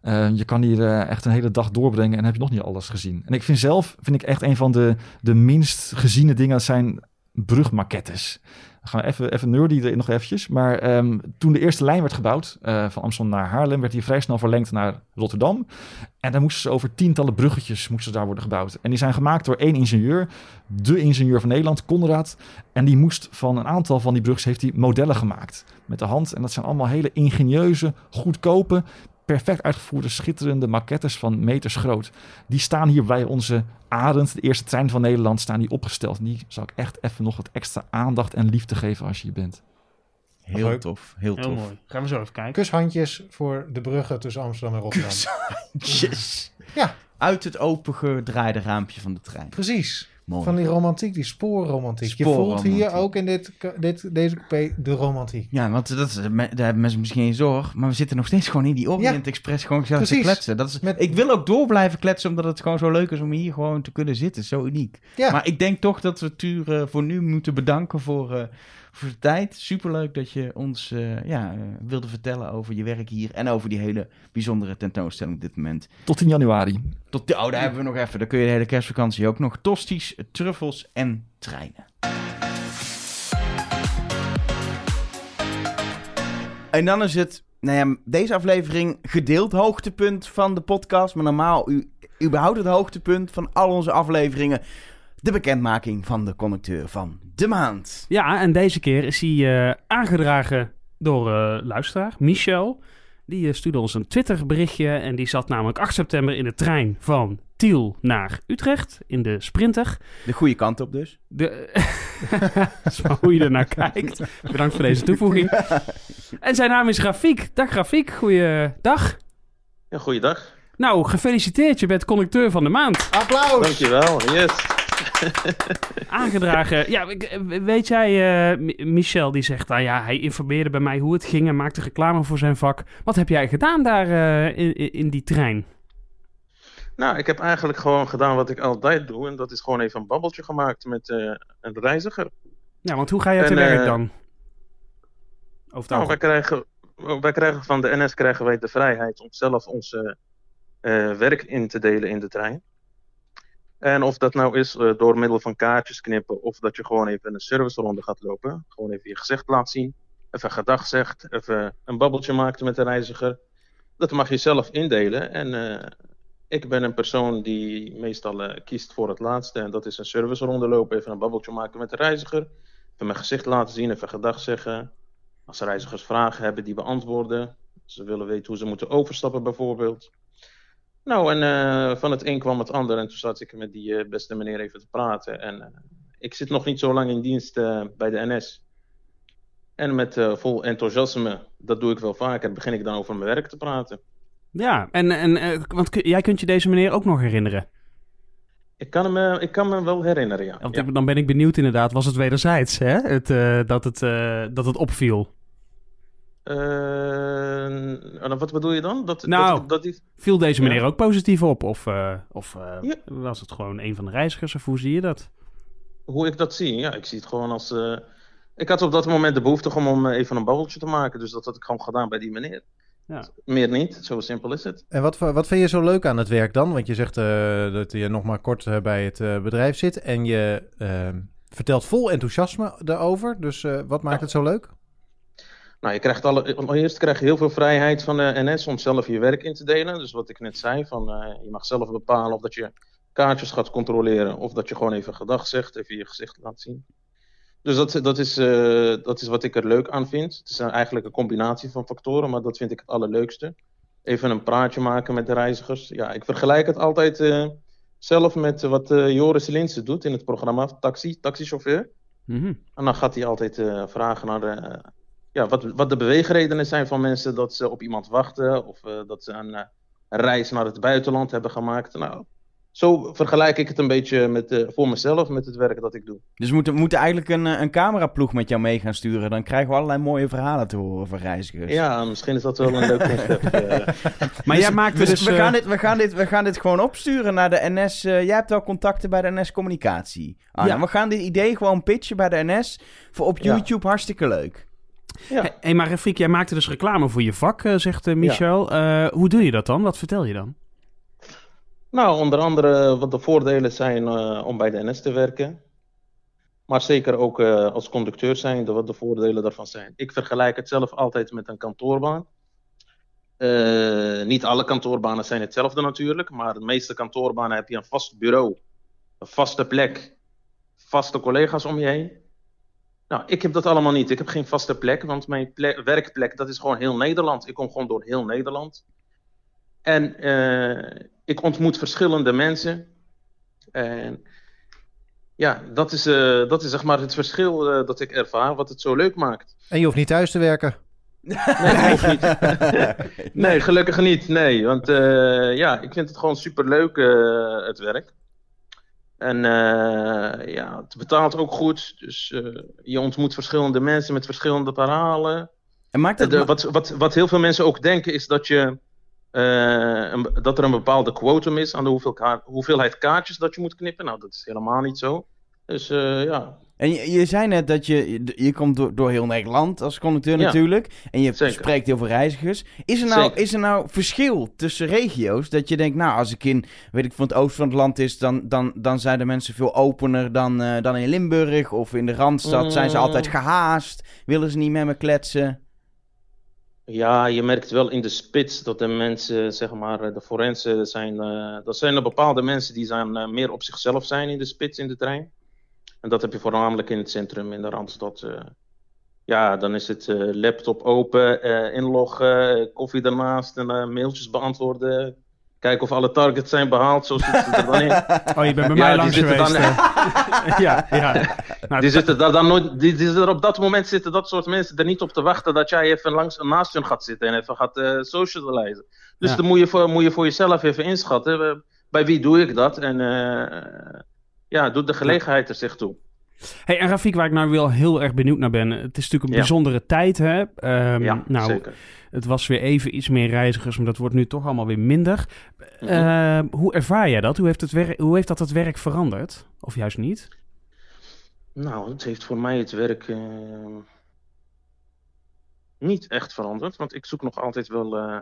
Eh, je kan hier eh, echt een hele dag doorbrengen en heb je nog niet alles gezien. En ik vind zelf, vind ik echt een van de, de minst geziene dingen zijn brugmaquettes. Gaan we even, even nerdy er nog eventjes. Maar ehm, toen de eerste lijn werd gebouwd, eh, van Amsterdam naar Haarlem, werd die vrij snel verlengd naar Rotterdam. En dan moesten ze over tientallen bruggetjes moesten daar worden gebouwd. En die zijn gemaakt door één ingenieur, de ingenieur van Nederland, Conrad. En die moest van een aantal van die bruggetjes heeft hij modellen gemaakt met de hand. En dat zijn allemaal hele ingenieuze, goedkope, perfect uitgevoerde, schitterende maquettes van meters groot. Die staan hier bij onze Arend, de eerste trein van Nederland, staan die opgesteld. En die zou ik echt even nog wat extra aandacht en liefde geven als je hier bent. Heel Leuk. tof, heel Heel tof. mooi. Gaan we zo even kijken. Kushandjes voor de bruggen tussen Amsterdam en Rotterdam. Yes. Ja. Uit het opengedraaide raampje van de trein. Precies. Mooi. Van die romantiek, die spoorromantiek. Je voelt hier ook in dit, dit, deze coupé de romantiek. Ja, want dat is, daar hebben mensen misschien geen zorg. Maar we zitten nog steeds gewoon in die Orient Ja. Express gewoon gezellig te kletsen. Dat is, Met- Ik wil ook door blijven kletsen, omdat het gewoon zo leuk is om hier gewoon te kunnen zitten. Zo uniek. Ja. Maar ik denk toch dat we Tuur eh, voor nu moeten bedanken voor, eh, voor de tijd. Superleuk dat je ons eh, ja, eh, wilde vertellen over je werk hier. En over die hele bijzondere tentoonstelling op dit moment. Tot 10 januari. Tot, oh, daar hebben we nog even. Dan kun je de hele kerstvakantie ook nog. Tosties, truffels en treinen. En dan is het, nou ja, deze aflevering gedeeld hoogtepunt van de podcast. Maar normaal, u, überhaupt het hoogtepunt van al onze afleveringen. De bekendmaking van de conducteur van de maand. Ja, en deze keer is hij eh, aangedragen door eh, luisteraar Michel. Die eh, stuurde ons een Twitter berichtje en die zat namelijk 8 september in de trein van Tiel naar Utrecht in de Sprinter. De goede kant op dus. De... <laughs> Dat is maar hoe je ernaar kijkt. Bedankt voor deze toevoeging. En zijn naam is Grafiek. Dag Grafiek, goeiedag. Ja, goeiedag. Nou, gefeliciteerd, je bent conducteur van de maand. Applaus! Dankjewel. Yes. <laughs> Aangedragen. Ja, ik- weet jij, eh, Mi- Michel die zegt, nou ja, hij informeerde bij mij hoe het ging en maakte reclame voor zijn vak. Wat heb jij gedaan daar eh, in, in- die trein? Nou, ik heb eigenlijk gewoon gedaan wat ik altijd doe. En dat is gewoon even een babbeltje gemaakt met eh, een reiziger. Ja, want hoe ga jij te werk eh, dan? Over Nou, wij krijgen, wij krijgen van de NS krijgen wij de vrijheid om zelf eh, eh, werk in te delen in de trein. En of dat nou is eh, door middel van kaartjes knippen, of dat je gewoon even een serviceronde gaat lopen. Gewoon even je gezicht laat zien. Even gedag zegt, even een babbeltje maakt met de reiziger. Dat mag je zelf indelen. En eh, ik ben een persoon die meestal eh, kiest voor het laatste. En dat is een serviceronde lopen, even een babbeltje maken met de reiziger. Even mijn gezicht laten zien, even gedag zeggen. Als reizigers vragen hebben, die beantwoorden. Ze willen weten hoe ze moeten overstappen, bijvoorbeeld. Nou, en eh, van het een kwam het ander. En toen zat ik met die eh, beste meneer even te praten. En eh, ik zit nog niet zo lang in dienst eh, bij de NS. En met eh, vol enthousiasme, dat doe ik wel vaker, begin ik dan over mijn werk te praten. Ja, en, en eh, want jij kunt je deze meneer ook nog herinneren. Ik kan, me, ik kan me wel herinneren, ja. Want ja. dan ben ik benieuwd inderdaad, was het wederzijds, hè? Het, eh, dat, het, eh, dat het opviel. Eh, en wat bedoel je dan? Dat, Nou. dat, dat die, Viel deze Ja. meneer ook positief op? Of, eh, of eh, Ja. was het gewoon een van de reizigers? Of hoe zie je dat? hoe ik dat zie, ja, ik zie het gewoon als. eh, ik had op dat moment de behoefte om, om even een babbeltje te maken. Dus dat had ik gewoon gedaan bij die meneer. Ja. Meer niet, zo simpel is het. En wat, wat vind je zo leuk aan het werk dan? Want je zegt eh, dat je nog maar kort bij het eh, bedrijf zit en je vertelt vol enthousiasme daarover. Dus eh, wat maakt het zo leuk? Nou, je krijgt alle, allereerst krijg je heel veel vrijheid van de NS om zelf je werk in te delen. Dus wat ik net zei, van, eh, je mag zelf bepalen of dat je kaartjes gaat controleren of dat je gewoon even gedag zegt, even je gezicht laat zien. Dus dat, dat, is, eh, dat is wat ik er leuk aan vind. Het is een- eigenlijk een combinatie van factoren, maar dat vind ik het allerleukste. Even een praatje maken met de reizigers. Ja, ik vergelijk het altijd eh, zelf met wat eh, Joris Linsen doet in het programma Taxi, taxichauffeur. Mhm. En dan gaat hij altijd eh, vragen naar de, ja, wat, wat de beweegredenen zijn van mensen dat ze op iemand wachten of eh, dat ze een, eh, reis naar het buitenland hebben gemaakt. Nou, zo vergelijk ik het een beetje met, eh, voor mezelf met het werk dat ik doe. Dus we moeten, we moeten eigenlijk een, een cameraploeg met jou mee gaan sturen. Dan krijgen we allerlei mooie verhalen te horen van reizigers. Ja, misschien is dat wel een leuk <laughs> concept. Maar jij maakte Dus, dus... we, gaan dit, we, gaan dit, we gaan dit gewoon opsturen naar de NS. eh, jij hebt wel contacten bij de NS Communicatie. Arjan. Ja. We gaan dit idee gewoon pitchen bij de NS. Voor op Ja. YouTube hartstikke leuk. Ja. Hey, maar Rafik, jij maakte dus reclame voor je vak, eh, zegt eh, Michel. Eh, hoe doe je dat dan? Wat vertel je dan? Nou, onder andere wat de voordelen zijn om bij de NS te werken. Maar zeker ook als conducteur zijn, de, wat de voordelen daarvan zijn. Ik vergelijk het zelf altijd met een kantoorbaan. Niet alle kantoorbanen zijn hetzelfde natuurlijk, maar de meeste kantoorbanen heb je een vast bureau, een vaste plek, vaste collega's om je heen. Nou, ik heb dat allemaal niet. Ik heb geen vaste plek, want mijn ple- werkplek dat is gewoon heel Nederland. Ik kom gewoon door heel Nederland. En eh, ik ontmoet verschillende mensen. En ja, dat is, eh, dat is zeg maar het verschil eh, dat ik ervaar, wat het zo leuk maakt. En je hoeft niet thuis te werken. Nee, hoeft niet. nee, gelukkig niet. Nee, want ja, ik vind het gewoon superleuk, het werk. En eh, ja, het betaalt ook goed. Dus eh, je ontmoet verschillende mensen met verschillende verhalen. En maakt het... De- wat, wat, wat heel veel mensen ook denken is dat, je, eh, een- dat er een bepaalde quotum is aan de hoeveel kaart- hoeveelheid kaartjes dat je moet knippen. Nou, dat is helemaal niet zo. Dus ja, En je, je zei net dat je, je- komt door, door heel Nederland als conducteur Ja, natuurlijk. En je zeker. spreekt heel veel reizigers. Is er, nou, Zeker. is er nou verschil tussen regio's? Dat je denkt, nou, als ik in, weet ik, van het oosten van het land is, dan, dan, dan zijn de mensen veel opener dan, eh, dan in Limburg. Of in de Randstad zijn ze Mm. altijd gehaast. Willen ze niet met me kletsen. Ja, je merkt wel in de spits dat de mensen, zeg maar, eh, de forensen zijn. eh, dat zijn er bepaalde mensen die zijn, meer op zichzelf zijn in de spits in de trein. En dat heb je voornamelijk in het centrum, in de Randstad. eh. ja, dan is het eh, laptop open, eh, inloggen, koffie ernaast en mailtjes beantwoorden. Kijken of alle targets zijn behaald, zo zitten ze er dan in. <laughs> Oh, je bent bij Ja, mij die langs geweest. dan- <laughs> ja, ja. Nou, Die zitten daar dan nooit, die, er op dat moment zitten dat soort mensen er niet op te wachten dat jij even langs naast hun gaat zitten en even gaat eh socializen. Dus Ja. dan moet je, voor, moet je voor jezelf even inschatten. Bij wie doe ik dat? En ja, doet de gelegenheid er zich toe. Hey, en Rafik, waar ik nou wel heel erg benieuwd naar ben. Het is natuurlijk een Ja. bijzondere tijd, hè? Ehm, ja, nou, zeker. het was weer even iets meer reizigers, maar dat wordt nu toch allemaal weer minder. Ehm, hoe ervaar jij dat? Hoe heeft, het werk, hoe heeft dat het werk veranderd? Of juist niet? Nou, het heeft voor mij het werk eh, niet echt veranderd. Want ik zoek nog altijd wel eh,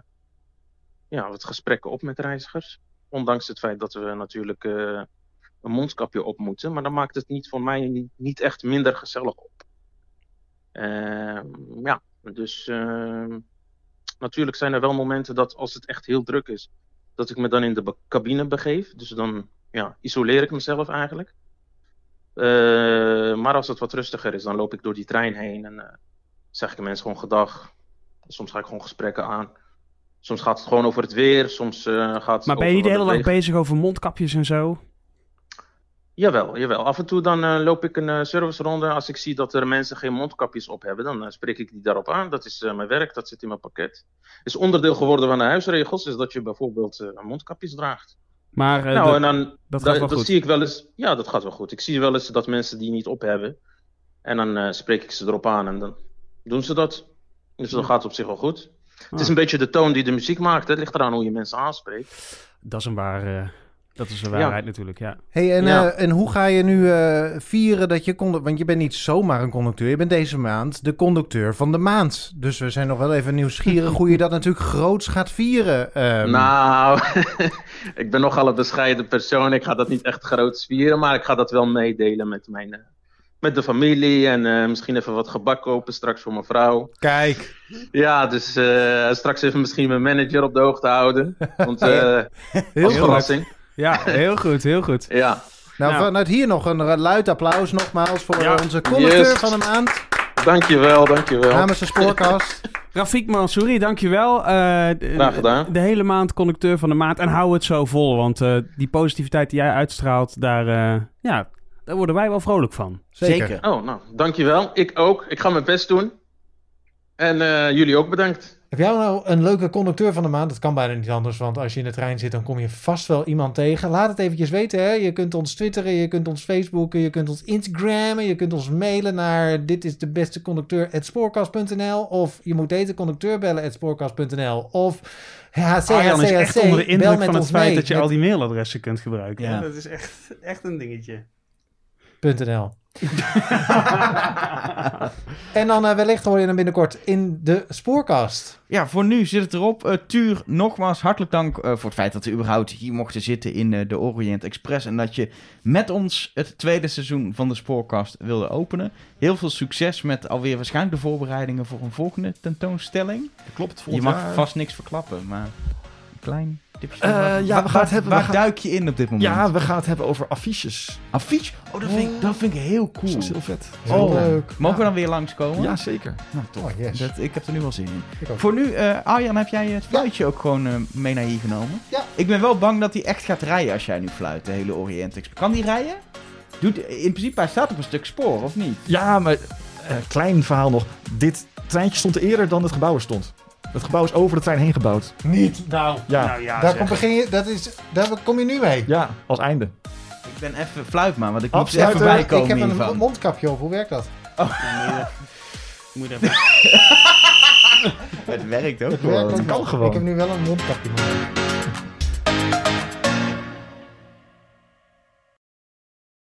ja, wat gesprekken op met reizigers. Ondanks het feit dat we natuurlijk eh, een mondkapje op moeten. Maar dan maakt het niet voor mij niet, echt minder gezellig op. Ehm, ja, dus ehm, natuurlijk zijn er wel momenten dat als het echt heel druk is, dat ik me dan in de cabine begeef. Dus dan ja, isoleer ik mezelf eigenlijk. Eh, maar als het wat rustiger is, dan loop ik door die trein heen en eh, zeg ik de mensen gewoon gedag. Soms ga ik gewoon gesprekken aan. Soms gaat het gewoon over het weer, soms eh, gaat het Maar ben je de hele dag bezig over mondkapjes en zo? Jawel, jawel. Af en toe dan eh, loop ik een eh, serviceronde. Als ik zie dat er mensen geen mondkapjes op hebben, dan eh, spreek ik die daarop aan. Dat is mijn werk, dat zit in mijn pakket. Het is onderdeel geworden van de huisregels, is dat je bijvoorbeeld mondkapjes draagt. Maar nou, dat, en dan, dat dat, gaat wel dat goed. zie ik wel eens. Ja, dat gaat wel goed. Ik zie wel eens dat mensen die niet op hebben. En dan spreek ik ze erop aan en dan doen ze dat. Dus dan gaat het op zich wel goed. Het Ah. is een beetje de toon die de muziek maakt. Het ligt eraan hoe je mensen aanspreekt. Dat is een waar, dat is een waarheid natuurlijk, ja. Hey, en, Ja. eh, en hoe ga je nu eh, vieren dat je... Want je bent niet zomaar een conducteur. Je bent deze maand de conducteur van de maand. Dus we zijn nog wel even nieuwsgierig hoe je dat <laughs> natuurlijk groots gaat vieren. Ehm, Nou, <laughs> ik ben nogal een bescheiden persoon. Ik ga dat niet echt groot vieren, maar ik ga dat wel meedelen met, mijn, eh, met de familie. En eh, misschien even wat gebak kopen straks voor mijn vrouw. Kijk, Ja, dus eh, straks even misschien mijn manager op de hoogte houden. Want eh <laughs> heel als verrassing. Ja, heel goed, heel goed. Ja, Nou, Nou. vanuit hier nog een luid applaus nogmaals voor Ja. onze conducteur Yes. van de maand. dankjewel, dankjewel. Namens de Spoorkast. <laughs> Rafik Mansouri, dankjewel. Eh, d- Graag gedaan. De hele maand conducteur van de maand. En hou het zo vol, want eh, die positiviteit die jij uitstraalt, daar, eh, ja, daar worden wij wel vrolijk van. Zeker. Zeker. Oh, nou, dankjewel. Ik ook. Ik ga mijn best doen. En eh, jullie ook bedankt. Heb jij nou een leuke conducteur van de maand? Dat kan bijna niet anders, want als je in de trein zit, dan kom je vast wel iemand tegen. Laat het eventjes weten. Hè? Je kunt ons twitteren, je kunt ons facebooken, je kunt ons instagrammen, je kunt ons mailen naar dit is de beste conducteur@spoorkast.nl of je moet deze conducteur bellen spoorkast.nl of HC, Arjan is echt onder de indruk van het feit dat je al die mailadressen kunt gebruiken. Ja. Dat is echt, echt een dingetje. .nl. <laughs> en dan eh, wellicht hoor je hem binnenkort in de spoorkast. Ja, voor nu zit het erop. Eh, Tuur, nogmaals hartelijk dank eh, voor het feit dat we überhaupt hier mochten zitten in eh, de Orient Express. En dat je met ons het tweede seizoen van de Spoorkast wilde openen. Heel veel succes met alweer waarschijnlijk de voorbereidingen voor een volgende tentoonstelling. Klopt, Je volgend mag jaar. vast niks verklappen, maar een klein Eh, Waar- ja, we waar- gaan het hebben- we Waar gaan- duik je in op dit moment? Ja, we gaan het hebben over affiches. Affiche? Oh, dat vind, ik, dat vind ik heel cool. Dat is heel vet. Heel Oh. leuk. Mogen we dan weer langskomen? Ja, zeker. Nou, toch. Oh, yes. Dat, ik heb er nu wel zin in. Voor nu, eh, Arjan, heb jij het fluitje ook gewoon eh, mee naar hier genomen? Ja. Ik ben wel bang dat hij echt gaat rijden als jij nu fluit, de hele Orient Express. Kan die rijden? Doet, in principe, hij staat op een stuk spoor, of niet? Ja, maar klein verhaal nog. Dit treintje stond eerder dan het gebouw er stond. Het gebouw is over de trein heen gebouwd. Niet, nou. Ja, Nou ja, daar, kom, begin je, dat is, daar kom je nu mee. ja als einde. Ik ben even fluit maar, want ik moet er even bij ik heb een hiervan. mondkapje op. Hoe werkt dat? Moet je- moet even- <laughs> Het werkt ook Het gewoon. kan gewoon. Ik heb nu wel een mondkapje. nodig.